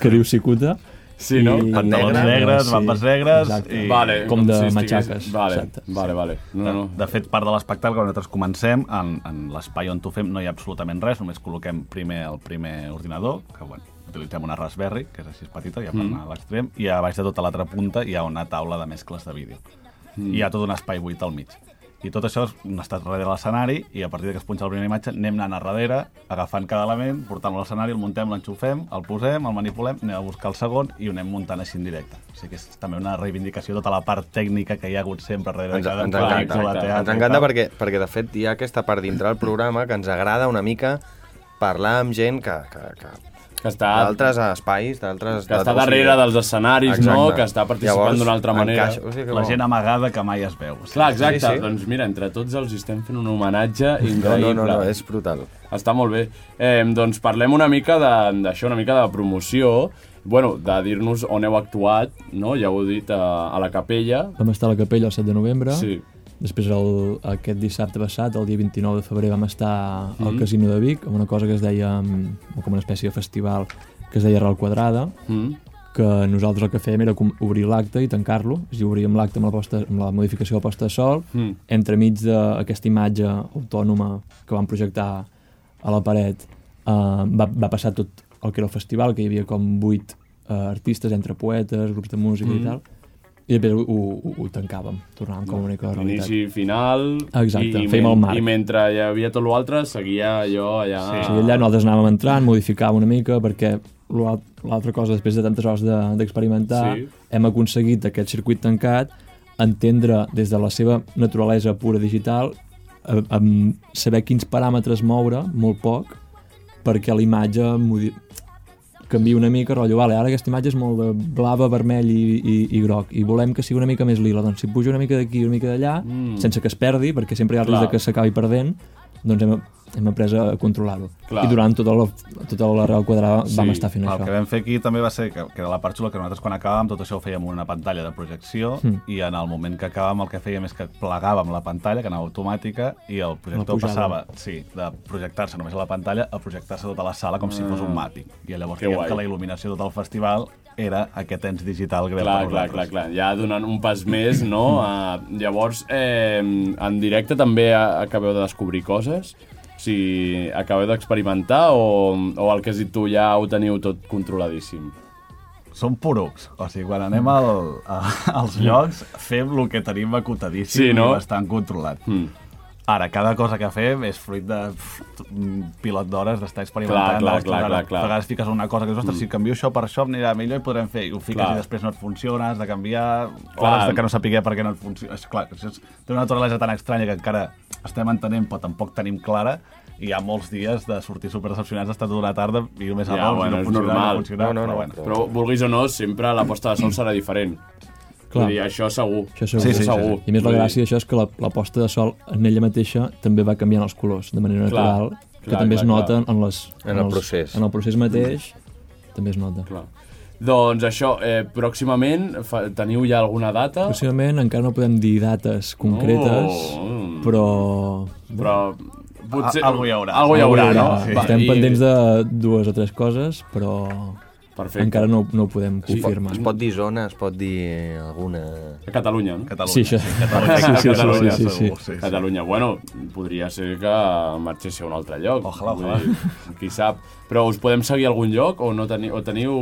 que diu Cicuta. Sí, no? Pantalons Negre, negres, sí. bambes negres... Exacte. I... Vale, Com de si estigués- matxaques. Vale, Exacte. vale, vale. No, no, no. De fet, part de l'espectacle, quan nosaltres comencem, en, en l'espai on t'ho fem no hi ha absolutament res, només col·loquem primer el primer ordinador, que bueno, utilitzem una Raspberry, que és així petita, ja per Mm. anar a l'extrem, i a baix de tota l'altra punta hi ha una taula de mescles de vídeo. Mm. I hi ha tot un espai buit al mig. I tot això estat darrere l'escenari i a partir de que es punxa la primera imatge anem anant a darrere, agafant cada element, portant-lo a l'escenari, el muntem, l'enxufem, el posem, el manipulem, anem a buscar el segon i ho anem muntant així en directe. O sigui que és també una reivindicació de tota la part tècnica que hi ha hagut sempre darrere Ens, de cada ens encanta, teatre ens encanta perquè, perquè, de fet, hi ha aquesta part dintre del programa que ens agrada una mica parlar amb gent que, que, que Que està, d'altres espais, d'altres... que està darrere dels escenaris, no? Exacte. Que està participant d'una altra manera. encaixa- o sigui que La bo. gent amagada que mai es veu. Clar, exacte. Sí, sí. Doncs mira, entre tots els estem fent un homenatge No, increïble. no, no, no, és brutal. Està molt bé. Eh, doncs parlem una mica de- d'això, una mica de promoció, bueno, de dir-nos on heu actuat, no? Ja ho heu dit, a, a la capella. Vam estar a la capella el 7 de novembre. Sí. Després, el, aquest dissabte passat, el dia 29 de febrer, vam estar al Mhm. Casino de Vic, amb una cosa que es deia, mm, com una espècie de festival, que es deia Real Quadrada, Mm. que nosaltres el que fèiem era obrir l'acte i tancar-lo, és a dir, obríem l'acte amb, la posta, amb la modificació de posta de sol, Mm. entremig d'aquesta imatge autònoma que vam projectar a la paret, eh, va, va passar tot el que era el festival, que hi havia com vuit eh, artistes entre poetes, grups de música Mm. i tal, i després ho, ho, ho tancàvem, tornàvem com una mica a la realitat. Inici, final... Exacte, i, i, fèiem el marc. I mentre hi havia tot l'altre, seguia allò allà... Sí. Sigui, allà nosaltres anàvem entrant, modificàvem una mica, perquè l'al- l'altra cosa, després de tantes hores de- d'experimentar, Sí. sí. hem aconseguit aquest circuit tancat entendre des de la seva naturalesa pura digital, a, a saber quins paràmetres moure, molt poc, perquè la imatge. Canvia una mica, rotllo, vale, ara aquesta imatge és molt de blava, vermell i, i, i groc, i volem que sigui una mica més lila, doncs si pujo una mica d'aquí i una mica d'allà, Mm. sense que es perdi, perquè sempre hi ha el risc que s'acabi perdent, doncs hem, hem après a controlar-ho. I durant tota la, tota la Real Quadrada Sí, vam estar fent El això. que vam fer aquí també va ser, que, que era la part xula, que nosaltres quan acabàvem tot això ho fèiem en una pantalla de projecció Mm. i en el moment que acabàvem el que fèiem és que plegàvem la pantalla, que anava automàtica, i el projector passava sí, de projectar-se només a la pantalla a projectar-se tota la sala com si fos un màpic. I llavors Que diguem guai. que la il·luminació de tot el festival era aquest ens digital que Clar, per clar, clar, clar. Ja donant un pas més, no? Uh, llavors, eh, en directe també acabeu de descobrir coses? Sigui, acabeu d'experimentar o, o el que has dit tu ja ho teniu tot controladíssim? Som porucs. O sigui, quan anem al, a, als llocs, fem el que tenim acotadíssim Sí, no? i bastant controlat. Mm. Ara, cada cosa que fem és fruit de pff, pilot d'hores d'estar Clar, experimentant. clar, d'explorar. clar, clar, clar. A vegades fiques una cosa que dius, ostres, si canvio això per això anirà millor i podrem fer. I ho fiques Clar. i després no et funciona, has de canviar, Clar. hores de que no sapiguer per què no et funciona. És clar, és, té una naturalesa tan estranya que encara estem entenent, però tampoc tenim clara, i hi ha molts dies de sortir super decepcionats d'estar tota la tarda i només Ja, errors, bueno, no funciona, normal. no funciona, No, no, no. però bueno. Però, vulguis o no, sempre la posta de sol serà diferent. Clar. Vull dir, això segur. Això segur. Sí, sí, sí, segur. I més la gràcia d'això és que la, la posta de sol en ella mateixa també va canviant els colors de manera Clar, natural, que clar, també clar, es nota clar. en, les, En el els- procés. En el procés mateix també es nota. Clar. Doncs això, eh, pròximament fa, teniu ja alguna data? Pròximament encara no podem dir dates concretes, Oh. però... Però potser... Algo hi haurà. Algo hi haurà, no? Sí. Va, Estem i- pendents de dues o tres coses, però Perfecte. encara no, no ho podem Es pot, confirmar. es pot dir zona, es pot dir alguna... A Catalunya, no? Catalunya. Sí, això. Catalunya, Sí, sí, sí, Catalunya, sí, sí, sí. segur, sí, sí. Catalunya. Bueno, podria ser que marxéssiu a un altre lloc. Ojalà, ojalà. dir, Qui sap. Però us podem seguir a algun lloc o no teniu, o teniu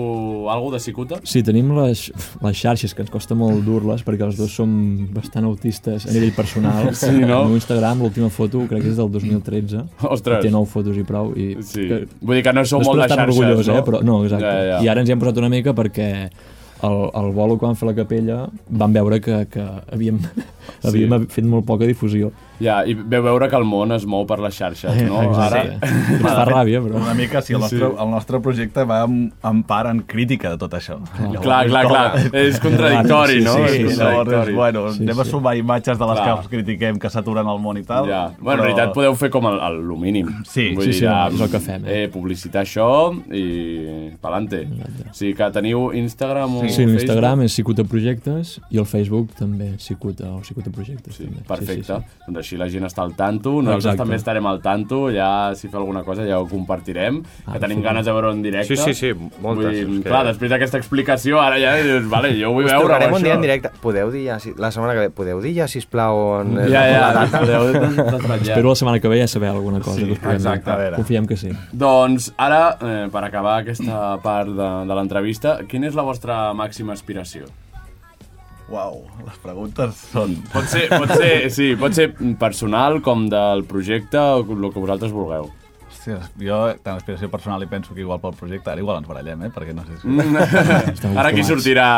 alguna de cicuta? Sí, tenim les, les xarxes, que ens costa molt dur-les, perquè els dos som bastant autistes a nivell personal. [LAUGHS] Sí, no? Meu Instagram, l'última foto, crec que és del 2013. Ostres. Té nou fotos i prou. I Sí. que, Vull dir que no sou molt de xarxes, orgullós, no? eh? Però, no, exacte. Ja, ja. I ara ens hi hem posat una mica perquè el, el bolo que vam fer a la capella vam veure que, que havíem, [LAUGHS] havíem fet molt poca difusió. Ja, i veu veure que el món es mou per les xarxes, no? [LAUGHS] Exacte. Ara... Ens fa ràbia, però... Una mica, sí, el nostre, Sí. el nostre projecte va en, en part en crítica de tot això. Llavors, Clar, clar, com- clar. [LAUGHS] És contradictori, Sí, no? sí, És Sí, llavors, contradictori. és, bueno, Sí, anem a sí. sumar imatges de les Clar. que critiquem que s'aturen al món i tal. Ja. Bueno, en realitat podeu fer com el, el, el mínim. Sí, Vull sí, dir, sí, ja, és el que fem, eh? Eh, publicitar això i pelante. O sigui que teniu Instagram o Sí, Facebook? l'Instagram és Cicuta Projectes i el Facebook també Cicuta o Cicuta Projectes. Sí, també. perfecte. Sí, sí, Doncs així la gent està al tanto. Nosaltres Exacte. també estarem al tanto. Ja, si fa alguna cosa, ja ho compartirem. Ah, que tenim sí. ganes de veure en directe. Sí, sí, sí, moltes, Vull dir, és que- Clar, després d'aquesta explicació, ara ja dius, vale, jo vull Us veure trucarem un això. dia en directe. Podeu dir ja, si, la setmana que ve, podeu dir ja, sisplau, on és Ja, ja, la data? podeu detallar. Espero la setmana que ve ja saber alguna cosa. Sí, que dir. exacte. Veure. Confiem que sí. Doncs ara, eh, per acabar aquesta part de, de l'entrevista, quina és la vostra màxima aspiració? Uau, les preguntes són... Pot ser, pot ser, sí, pot ser personal com del projecte o el que vosaltres vulgueu. Hòstia, jo, tant l'aspiració personal i penso que igual pel projecte, ara igual ens barallem, eh? Perquè no sé si... Estem [LAUGHS] Ara aquí sortirà...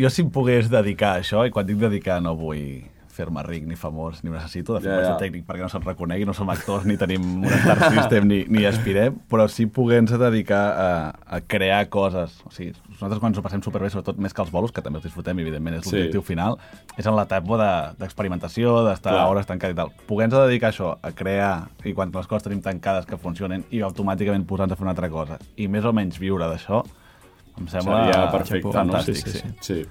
Jo si em pogués dedicar a això, i quan dic dedicar no vull fer-me ric ni famós, ni ho necessito, de fet Ja, yeah, yeah. tècnic perquè no se'n reconegui, no som actors ni tenim un star system ni, ni aspirem, però sí poder-nos dedicar a, a crear coses. O sigui, nosaltres quan ens ho passem superbé, sobretot més que els bolos, que també els disfrutem, evidentment, és Sí. l'objectiu final, és en l'etapa de- d'experimentació, de, d'estar Clar. hores tancat i tal. Poder-nos dedicar a això, a crear, i quan les coses tenim tancades que funcionen, i automàticament posar-nos a fer una altra cosa, i més o menys viure d'això, em sembla Seria perfecte, fantàstic, no? Sí, sí. sí, Sí.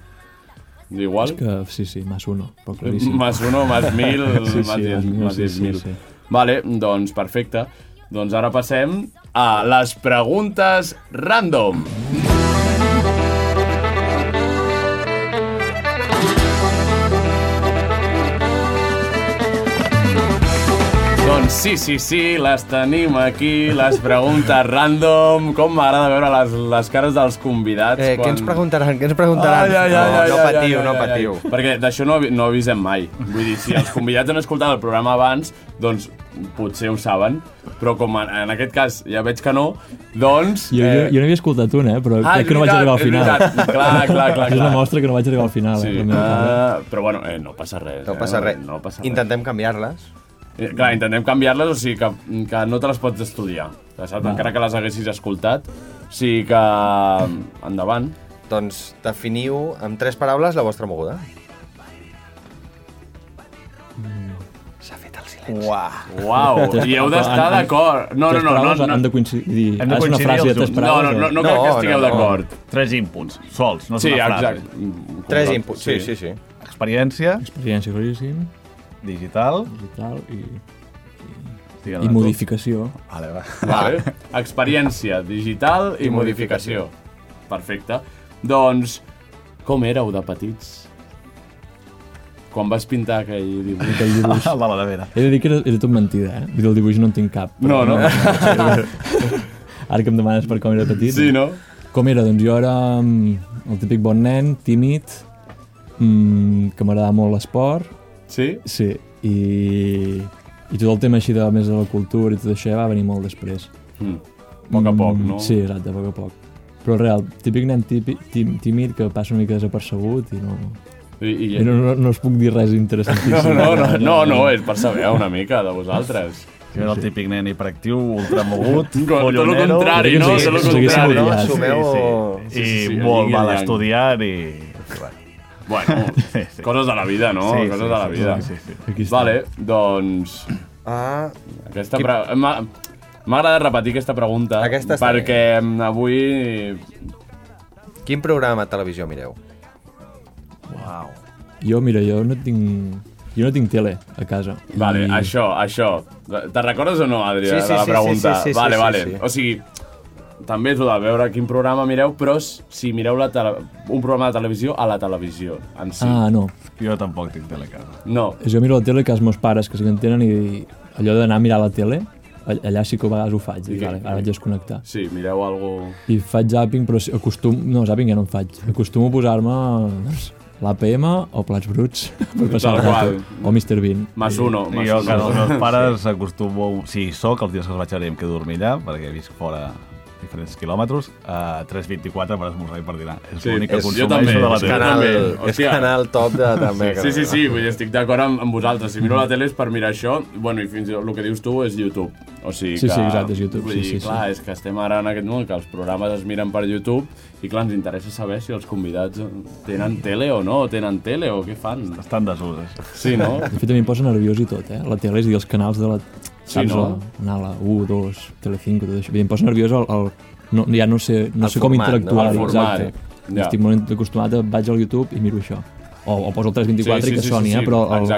Igual? És que sí, sí, más uno, però claríssim. Más uno, más [LAUGHS] mil, Sí, más sí, diez, mil, más sí, diez sí, mil. sí. Vale, doncs perfecte. Doncs ara passem a les preguntes random. Sí, sí, sí, les tenim aquí, les preguntes random. Com m'agrada veure les, les cares dels convidats. Eh, què ens preguntaran? Què ens preguntaran? Ai, ai, ai, no, ai, no ai, patiu, ai, no ai, patiu. ai. Perquè d'això no, no avisem mai. Vull dir, si els convidats han escoltat el programa abans, doncs potser ho saben, però com en, en aquest cas ja veig que no, doncs... Jo, jo, jo n'havia escoltat un, eh? però Ah, crec que no vaig arribar al final. veritat. Clar, clar, clar, [LAUGHS] És una clar. mostra que no vaig arribar al final. Sí, eh? cara. uh, però bueno, eh, no passa res. No eh? passa res. No passa res. Intentem canviar-les. Eh, Clar, intentem canviar-les, o sigui que, que no te les pots estudiar. Saps? Encara que les haguessis escoltat. O sigui que... Endavant. Doncs definiu amb tres paraules la vostra moguda. S'ha fet el silenci. Uah. Uau, i heu d'estar Han- han- d'acord. No, no, Tres no, no, paraules no, Han de coincidir. Hem de ser una coincidir frase de els tres no, paraules. no, no, no No, crec que no, estigueu no. d'acord. Tres inputs, sols, no és Sí, una frase. exacte. Tres inputs. Sí, sí, sí. Experiència, Experiència claríssim, digital... digital i, i tu. modificació. Vale, va. Vale. Experiència digital i, I modificació. Perfecte. Doncs, com éreu de petits? Quan vas pintar aquell dibuix? Aquell dibuix. Ah, [LAUGHS] vale, a veure. He de dir que era, era tot mentida, eh? Dir, el dibuix no en tinc cap. No, no? Ara que em demanes per com era petit. Sí, no? Com era? Doncs jo era mm, el típic bon nen, tímid, mm, que m'agradava molt l'esport, Sí? sí, i, i tot el tema així de més de la cultura i tot això ja va venir molt després. Mm. A poc a poc, Mm, no? Sí, exacte, a poc a poc. Però real, típic nen típic, tím, tímid que passa una mica desapercebut i no, I, i, i no, no, no us puc dir res no, interessantíssim. no, no, no, no, és per saber una mica de vosaltres. Jo era el típic nen hiperactiu, ultramogut, [LAUGHS] Tot el follonero... contrari, no? Sí, Tot el sí, sí, contrari. sí, No, sí, sumeu... Sí, Sí, sí, I sí, el molt yin i el mal yang. I... Bueno, [LAUGHS] sí. coses de la vida, no? Sí, coses sí, de la sí, vida. sí, sí. Està. Vale, doncs... Ah, Aquesta pre... M'ha m'ha agradat repetir aquesta pregunta Aquesta perquè mm, avui... quin programa de televisió mireu? Uau. Jo, mira, jo no tinc... Jo no tinc tele a casa. Vale, això, això. Te'n recordes o no, Adri, Sí, de sí, la sí, pregunta? sí, sí, sí, vale, sí, vale. sí. O sigui, també és de veure quin programa mireu, però si mireu la tele... un programa de televisió a la televisió, en si. Ah, no. Jo tampoc tinc tele a casa. No. Jo miro la tele que els meus pares, que sí que en tenen, i allò d'anar a mirar la tele, all- allà sí que a vegades ho faig. I I, què? vale, ara vaig desconnectar. Sí, mireu algo... I faig zapping, però sí- acostum... No, zapping ja no en faig. Acostumo a posar-me doncs, l'APM o Plats Bruts [LAUGHS] per passar el rato. O Mr. Bean. Más uno, I más jo, a casa dels uno. meus [LAUGHS] pares, acostumo... Si hi soc, els dies que els vaig a em quedo a dormir allà, perquè visc fora diferents quilòmetres, a 3.24 per esmorzar i per dinar. És Sí, l'únic que consumeixo també, de la tele. Canal, també, és hòstia. canal top de, també. Sí, sí, sí, vull dir, estic d'acord amb, amb vosaltres. Si miro la tele és per mirar això, bueno, i fins i tot el que dius tu és YouTube. O sigui Sí, que, sí, exacte, és YouTube, Vull sí, dir, sí, sí. clar, és que estem ara en aquest món que els programes es miren per YouTube i clar, ens interessa saber si els convidats tenen tele o no, tenen tele o què fan. Estan desuses. Sí, no? De fet, a mi em posa nerviós i tot, eh? La tele, és dir, els canals de la... Sí, saps, no? Anar a la 1, 2, Telecinco, tot això. Em posa nerviós el... el no, ja no sé, no El sé com format, interactuar. no? El format, exacte. ja. Estic molt acostumat a... Vaig al YouTube i miro això. O, o poso el 324 i que soni, eh? Però el,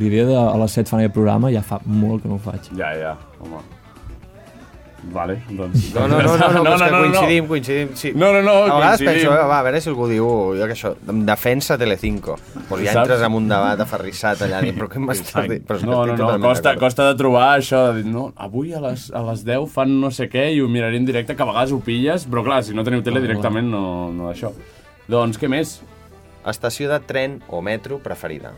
l'idea de a les 7 fan aquest programa ja fa molt que no ho faig. Ja, ja, home. Vale, doncs... No, no, no, no, no, [LAUGHS] no, és que coincidim, coincidim. Sí. No, no, no, A vegades coincidim. penso, eh, va, a veure si algú diu, jo que això, em defensa Telecinco. Pues ja entres en un debat aferrissat allà, dic, però què m'estàs dient? Però No, no, no, costa, costa de trobar això de dir, no, avui a les, a les 10 fan no sé què i ho miraré en directe, que a vegades ho pilles, però clar, si no teniu tele directament no, no això. Doncs què més? Estació de tren o metro preferida.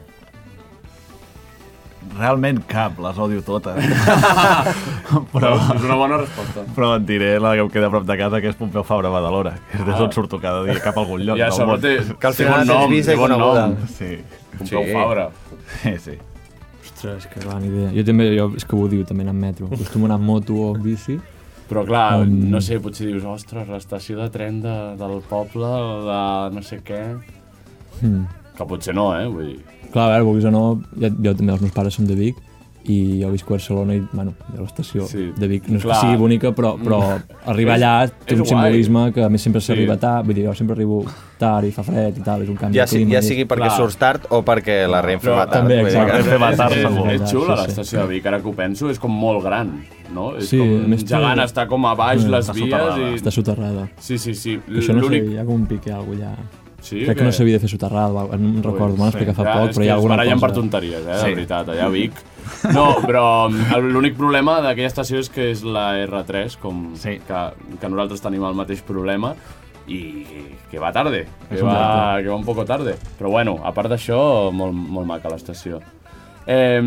Realment cap, les odio totes. [LAUGHS] Però és una bona resposta. Però et diré la que em queda a prop de casa, que és Pompeu Fabra Badalona, que és de on surto cada dia, cap a algun lloc I a del sobre món. té, Que al té final bon nom, té i bon nom. Sí, Pompeu Sí. Fabra. sí, sí. Ostres, que gran idea. Jo també, jo, és que ho diu també anar en metro. Acostumo anar amb moto o amb bici. Però clar, Um, no sé, potser dius, ostres, l'estació de tren de, del poble, de no sé què... Mm. Que potser no, eh? Vull dir... Clar, a veure, vulguis o no, jo, jo també, els meus pares són de Vic, i jo visc a Barcelona i, bueno, a l'estació Sí, de Vic. No és clar. que sigui bonica, però, però arribar És- allà té un guai. simbolisme que a més sempre Sí. s'arriba tard, vull dir, jo sempre arribo tard i fa fred i tal, és un canvi Ja, de clima. ja sigui perquè Clar. surts tard o perquè la Renfe Però va tard. també, exacte. que- Renfe va tard, és, segur. és, és xula Sí, sí. l'estació de Vic, ara que ho penso, és com molt gran, no? És Sí, com més té- gegant, està com a baix Mm, les està vies soterrada. i... Està soterrada. Sí, sí, sí. Això no sé, hi ha com un pic, hi ha alguna allà. Sí, Crec que no s'havia de fer soterrada, no em recordo, m'ho explicar fa Ja, poc, però hi que ha es alguna barallen cosa... per tonteries, eh, de Sí. veritat, allà a [LAUGHS] Vic. No, però el- l'únic problema d'aquella estació és que és la R3, com Sí. que, que nosaltres tenim el mateix problema, i que va tarde, que va, que va un poco tarde. Però bueno, a part d'això, molt, molt maca l'estació. Eh,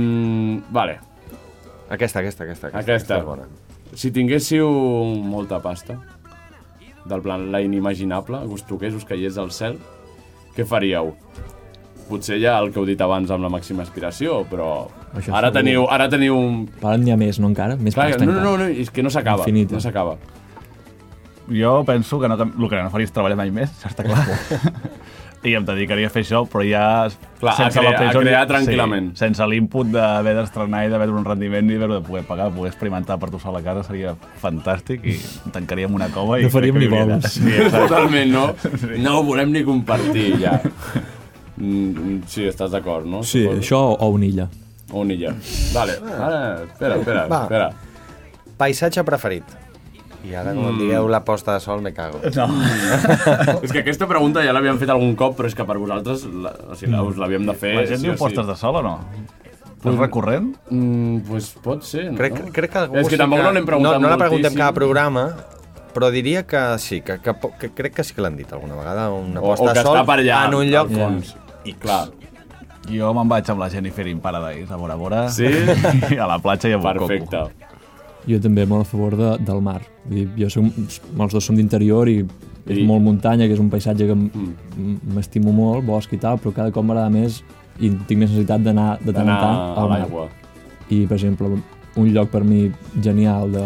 vale, Aquesta, aquesta, aquesta. aquesta. és bona. Si tinguéssiu molta pasta, del plan la inimaginable, que us toqués, us caiés del cel, què faríeu? Potser ja el que heu dit abans amb la màxima aspiració, però Això ara segur. teniu, ara teniu un... N'hi ha més, no encara? Més Clar, no, no, no, no, és que no s'acaba, no s'acaba. Jo penso que no, que el que no faria és treballar mai més, això està clar. [LAUGHS] I em dedicaria a fer això, però ja... Clar, a crear- a pressa- crear tranquil·lament. Sí, sense l'input d'haver d'estrenar i d'haver un rendiment i d'haver de poder pagar, poder experimentar per tu sol a casa seria fantàstic i em tancaríem una cova i... No faríem ni vols. [LAUGHS] Sí, exacte. Totalment, no? No ho volem ni compartir, ja. Mm, Sí, estàs d'acord, no? Sí, Suposo. això o una illa. O una illa. Vale, ara, espera, espera, Va. espera. Paisatge preferit. I ara, com em digueu la posta de sol, me cago. No. [LAUGHS] És que aquesta pregunta ja l'havíem fet algun cop, però és que per vosaltres la, o sigui, la, us l'havíem de fer... La gent sí diu o postes de sol o no? És recurrent? Mm, pues pot ser, no? Crec, crec que algú És que sí tampoc no l'hem preguntat no, no la preguntem moltíssim. cada programa, però diria que sí, que, que, que crec que sí que l'han dit alguna vegada, una O, o posta que de sol allà, en un lloc fons. I clar, Jo me'n vaig amb la Jennifer in Paradise, a Bora Bora. Sí? [LAUGHS] I a la platja i a Coco. Jo també molt a favor de, del mar. Vull dir, jo som, els dos som d'interior i és I- molt muntanya, que és un paisatge que Mm. m'estimo molt, bosc i tal, però cada cop m'agrada més i tinc més necessitat d'anar de tant en tant a al mar. l'aigua. I, per exemple, un lloc per mi genial de,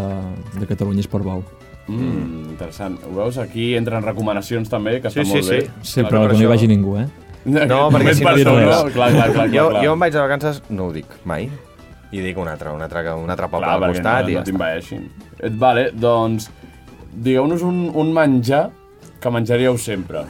de Catalunya és Portbou. Mm, interessant. Ho veus? Aquí entren recomanacions també, que Sí, està sí, molt bé. sí. Sí, però per que no hi vagi ningú, eh? No, perquè Només si no- no- no? Clar, clar, clar, Jo, clar. jo em vaig de vacances, no ho dic mai, i dic un altre, un altre, un altre poble Clar, al costat no, i no ja t'invaeixin. Eh, Vale, doncs, digueu-nos un, un menjar que menjaríeu sempre.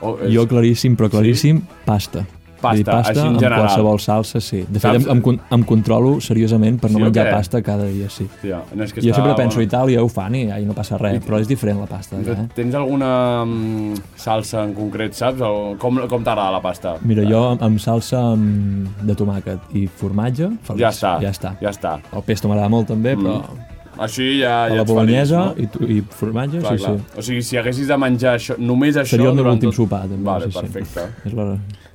O, és- Jo claríssim, però claríssim, pasta. Pasta, pasta així en amb general. qualsevol salsa, sí. De Saps? fet, em, em, em controlo seriosament per no Sí menjar què? pasta cada dia, sí. Hòstia, no, és que Jo està sempre penso, bona. Itàlia ho fan i ai, no passa res, però és diferent la pasta. allà, Eh? Tens alguna mm, salsa en concret, saps? O com com t'agrada la pasta? Mira, jo amb, salsa amb, de tomàquet i formatge, feliç. Ja està, Ja està. Ja està. El pesto m'agrada molt també, però Així ja, a ja la bolognesa feliç, no? i, tu- i formatge, Clar, sí, clar. sí. O sigui, si haguessis de menjar això, només això... Seria el meu durant últim tot- sopar, també. Vale, sí, sí. perfecte. És la...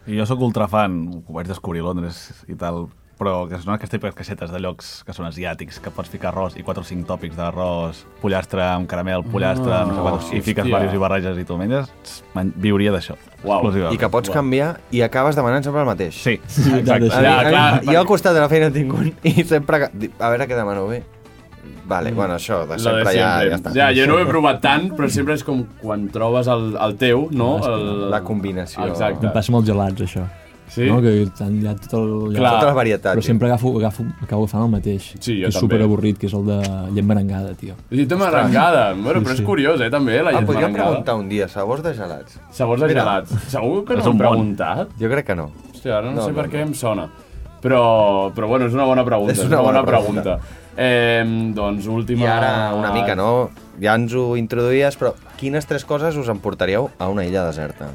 I jo sóc ultrafan, ho vaig descobrir a Londres i tal, però que són aquestes típiques caixetes de llocs que són asiàtics, que pots ficar arròs i 4 o 5 tòpics d'arròs, pollastre amb caramel, pollastre, Ah, no sé quantos, i fiques diversos i barreges i tu menges, viuria d'això, exclusivament. I que pots canviar i acabes demanant sempre el mateix. Sí, exacte. exacte. Ja, clar, jo al costat de la feina tinc un i sempre... A veure què demano bé. Vale, bueno, això, de Lo de sempre, ja, ja està. Ja, jo no ho [LAUGHS] he provat tant, però sempre és com quan trobes el, el teu, no? El... La combinació. Exacte. Em passa els gelats, això. Sí? No? Que tant, hi ha tot el... Clar. Tota la varietat. Però tio. sempre agafo, agafo, acabo agafant el mateix. Sí, jo que és també. super avorrit, que és el de llet merengada, tio. Llet merengada. Bueno, però és sí. curiós, eh, també, la Ah, llet podríem merengada. preguntar un dia, sabors de gelats. Sabors de Mira. gelats. Segur que no hem preguntat? Jo crec que no. Hòstia, ara no, No, sé no, per què no. em sona. Però, però bueno, és una bona pregunta. És És una una, bona, bona pregunta. Eh, doncs, última... I ara, una mica, no? Ja ens ho introduïes, però quines tres coses us emportaríeu a una illa deserta?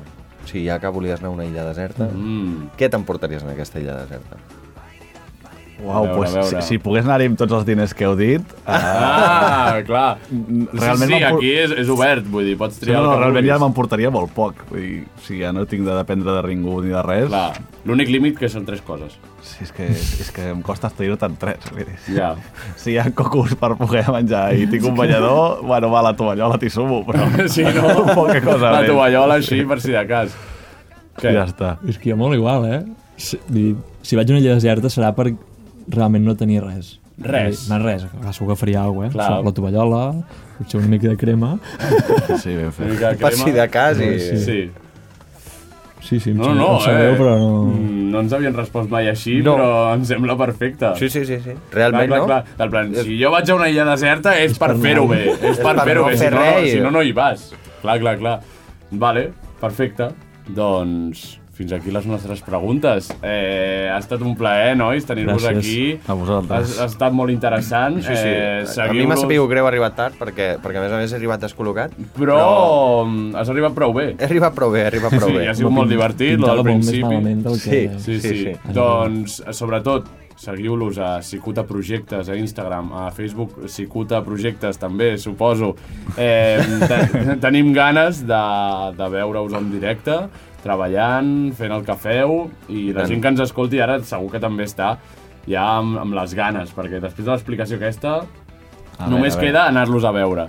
O sigui, ja que volies anar a una illa deserta, Mm. què t'emportaries en aquesta illa deserta? Uau, veure, pues, veure. si, si pogués anar-hi amb tots els diners que heu dit... Uh, Ah, clar. realment sí, sí, aquí és, és obert, vull dir, pots Sí, triar no, no, el que realment ja vulguis. m'emportaria molt poc. Vull dir, si ja no tinc de dependre de ningú ni de res... Clar, l'únic límit que són tres coses. Sí, és que, és que em costa estudiar-te en tres. Vull dir. Ja. Si hi ha cocos per poder menjar i tinc un banyador, bueno, va, la tovallola t'hi sumo, però [LAUGHS] Sí, no? [LAUGHS] poca cosa La més. tovallola així, per si de cas. Què? Ja està. És que jo molt igual, eh? Si, si vaig a una illa deserta serà per realment no tenir res. Res. No res, clar, segur que faria alguna cosa, eh? Clar. La tovallola, potser una mica de crema. Sí, ben Una fet. mica de Per crema. si de cas i... Sí. sí. Sí, sí, em No, no, em sap eh? però no... Mm, No ens havien respost mai així, No. però em sembla perfecte. Sí, sí, sí, sí. Realment, clar, no? clar, clar. Del plan, si jo vaig a una illa deserta és, per per fer-ho bé. [LAUGHS] És, per per fer-ho no bé, si fer no, no, si no, no hi vas. Clar, clar, clar. Vale, perfecte. Doncs fins aquí les nostres preguntes. Eh, ha estat un plaer, nois, tenir-vos aquí. A vosaltres. Ha, ha estat molt interessant. Sí, sí. Eh, a mi m'ha sabut greu arribar tard, perquè, perquè a més a més he arribat descol·locat. Però, però has arribat prou bé. He arribat prou bé, he arribat prou Sí, bé. ha sigut molt divertit, del més principi. del que... Sí. Sí, sí. Sí, sí. Doncs, sobretot, seguiu-los a Cicuta Projectes, a Instagram, a Facebook Cicuta Projectes també, suposo. Eh, te [LAUGHS] tenim ganes de, de veure-us en directe, treballant, fent el que feu, i la gent que ens escolti ara segur que també està ja amb, amb les ganes, perquè després de l'explicació aquesta A només veure, queda anar-los a veure.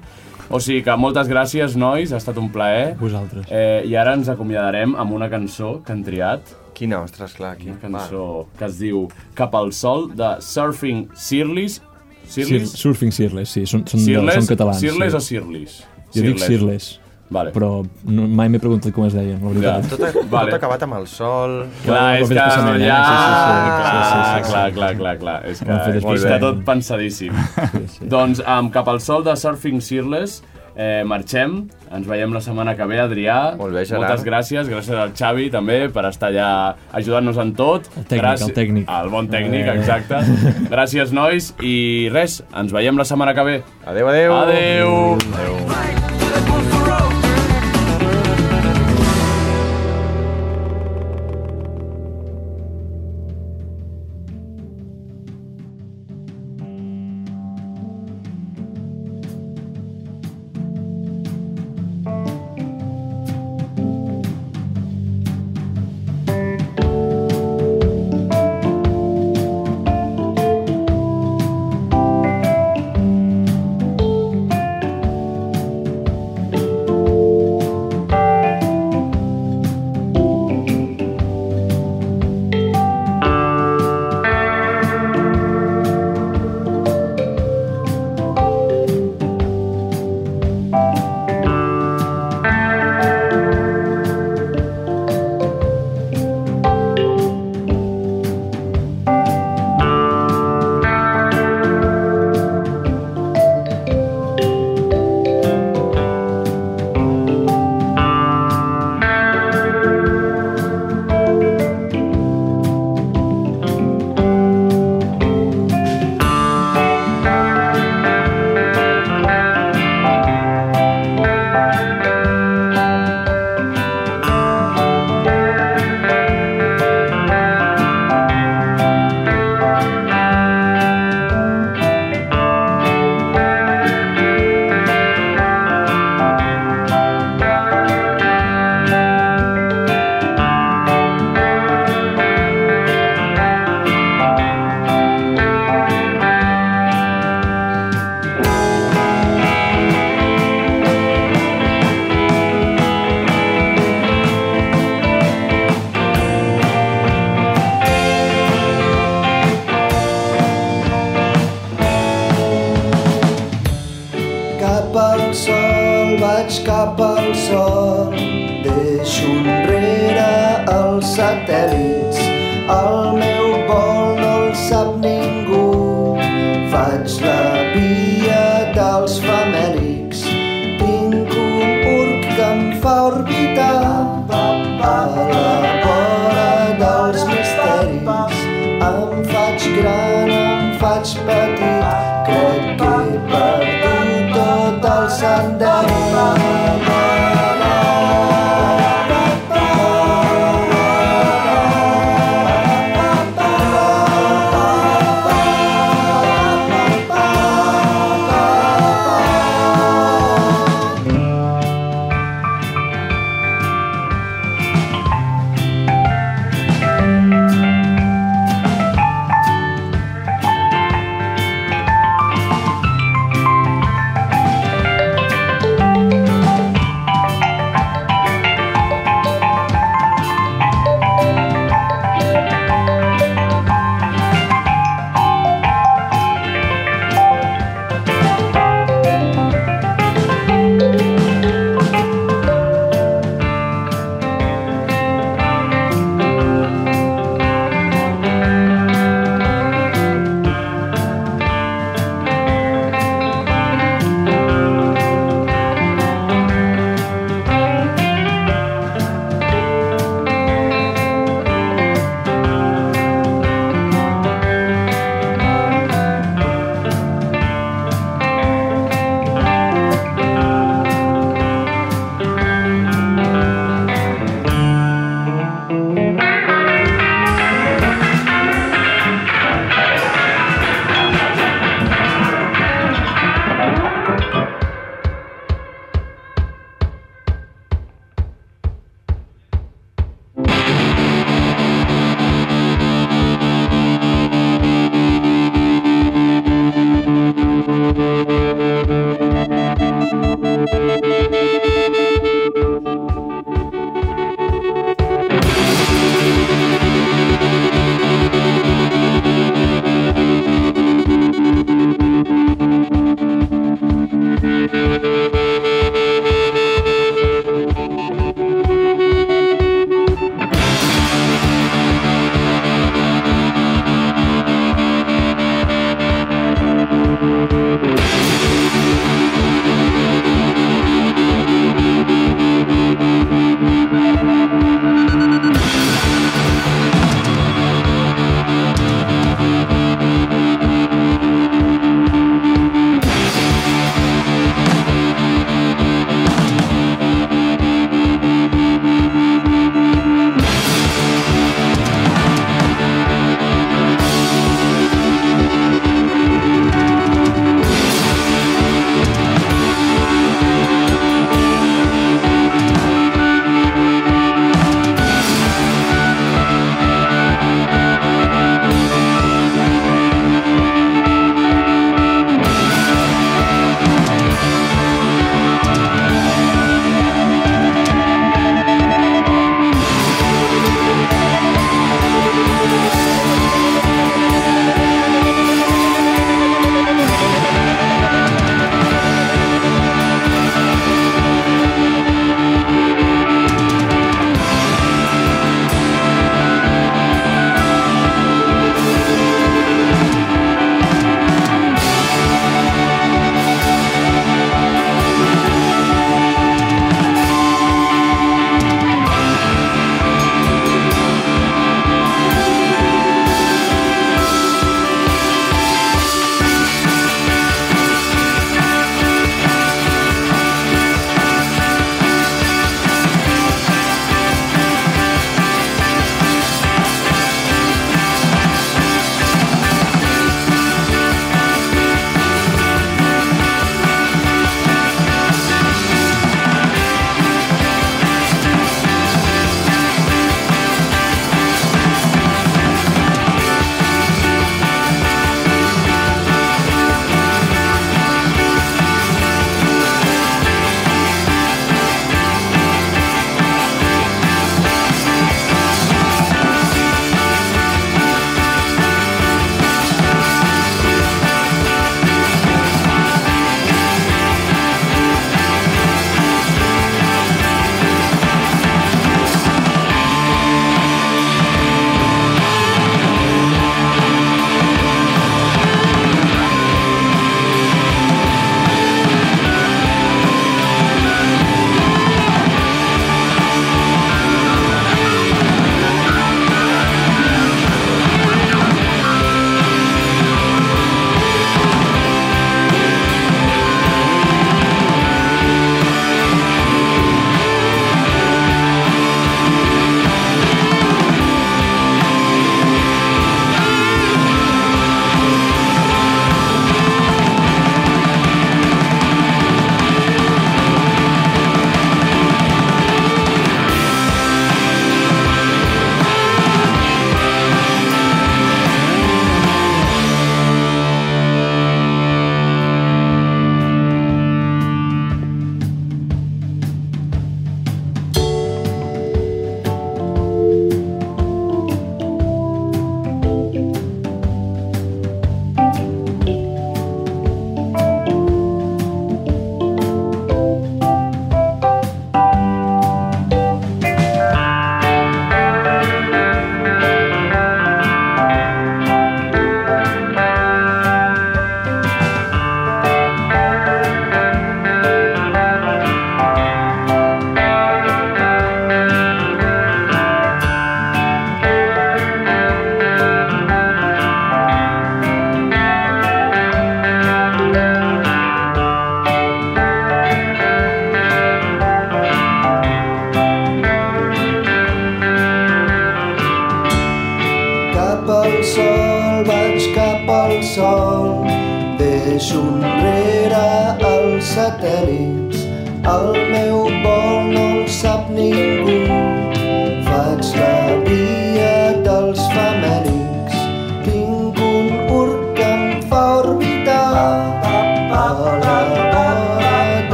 O sigui que moltes gràcies, nois, ha estat un plaer. Vosaltres. Eh, I ara ens acomiadarem amb una cançó que han triat, Quina, ostres, clar, quina una cançó que es diu Cap al sol, de Surfing Searless. Sir, Searless? surfing Searless, sí, són, són, Searless, són catalans. Searless sí. o Searless? Jo dic Searless, Vale. però no, mai m'he preguntat com es deien, la veritat. Ja. Tot, ha, Vale. tot acabat amb el sol. Clar, és que eh? ja... Sí, sí, sí. Clar, clar, clar, clar, clar. És que fet està especialment. tot pensadíssim. Sí, sí. [LAUGHS] Doncs amb Cap al sol de Surfing Searless eh, marxem. Ens veiem la setmana que ve, Adrià. Molt bé, Gerard. Moltes gràcies. Gràcies al Xavi, també, per estar allà ajudant-nos en tot. El tècnic, Gràcies- el tècnic. El bon tècnic, Eh. exacte. [LAUGHS] Gràcies, nois. I res, ens veiem la setmana que ve. Adéu, adéu. Adéu. adéu. Cap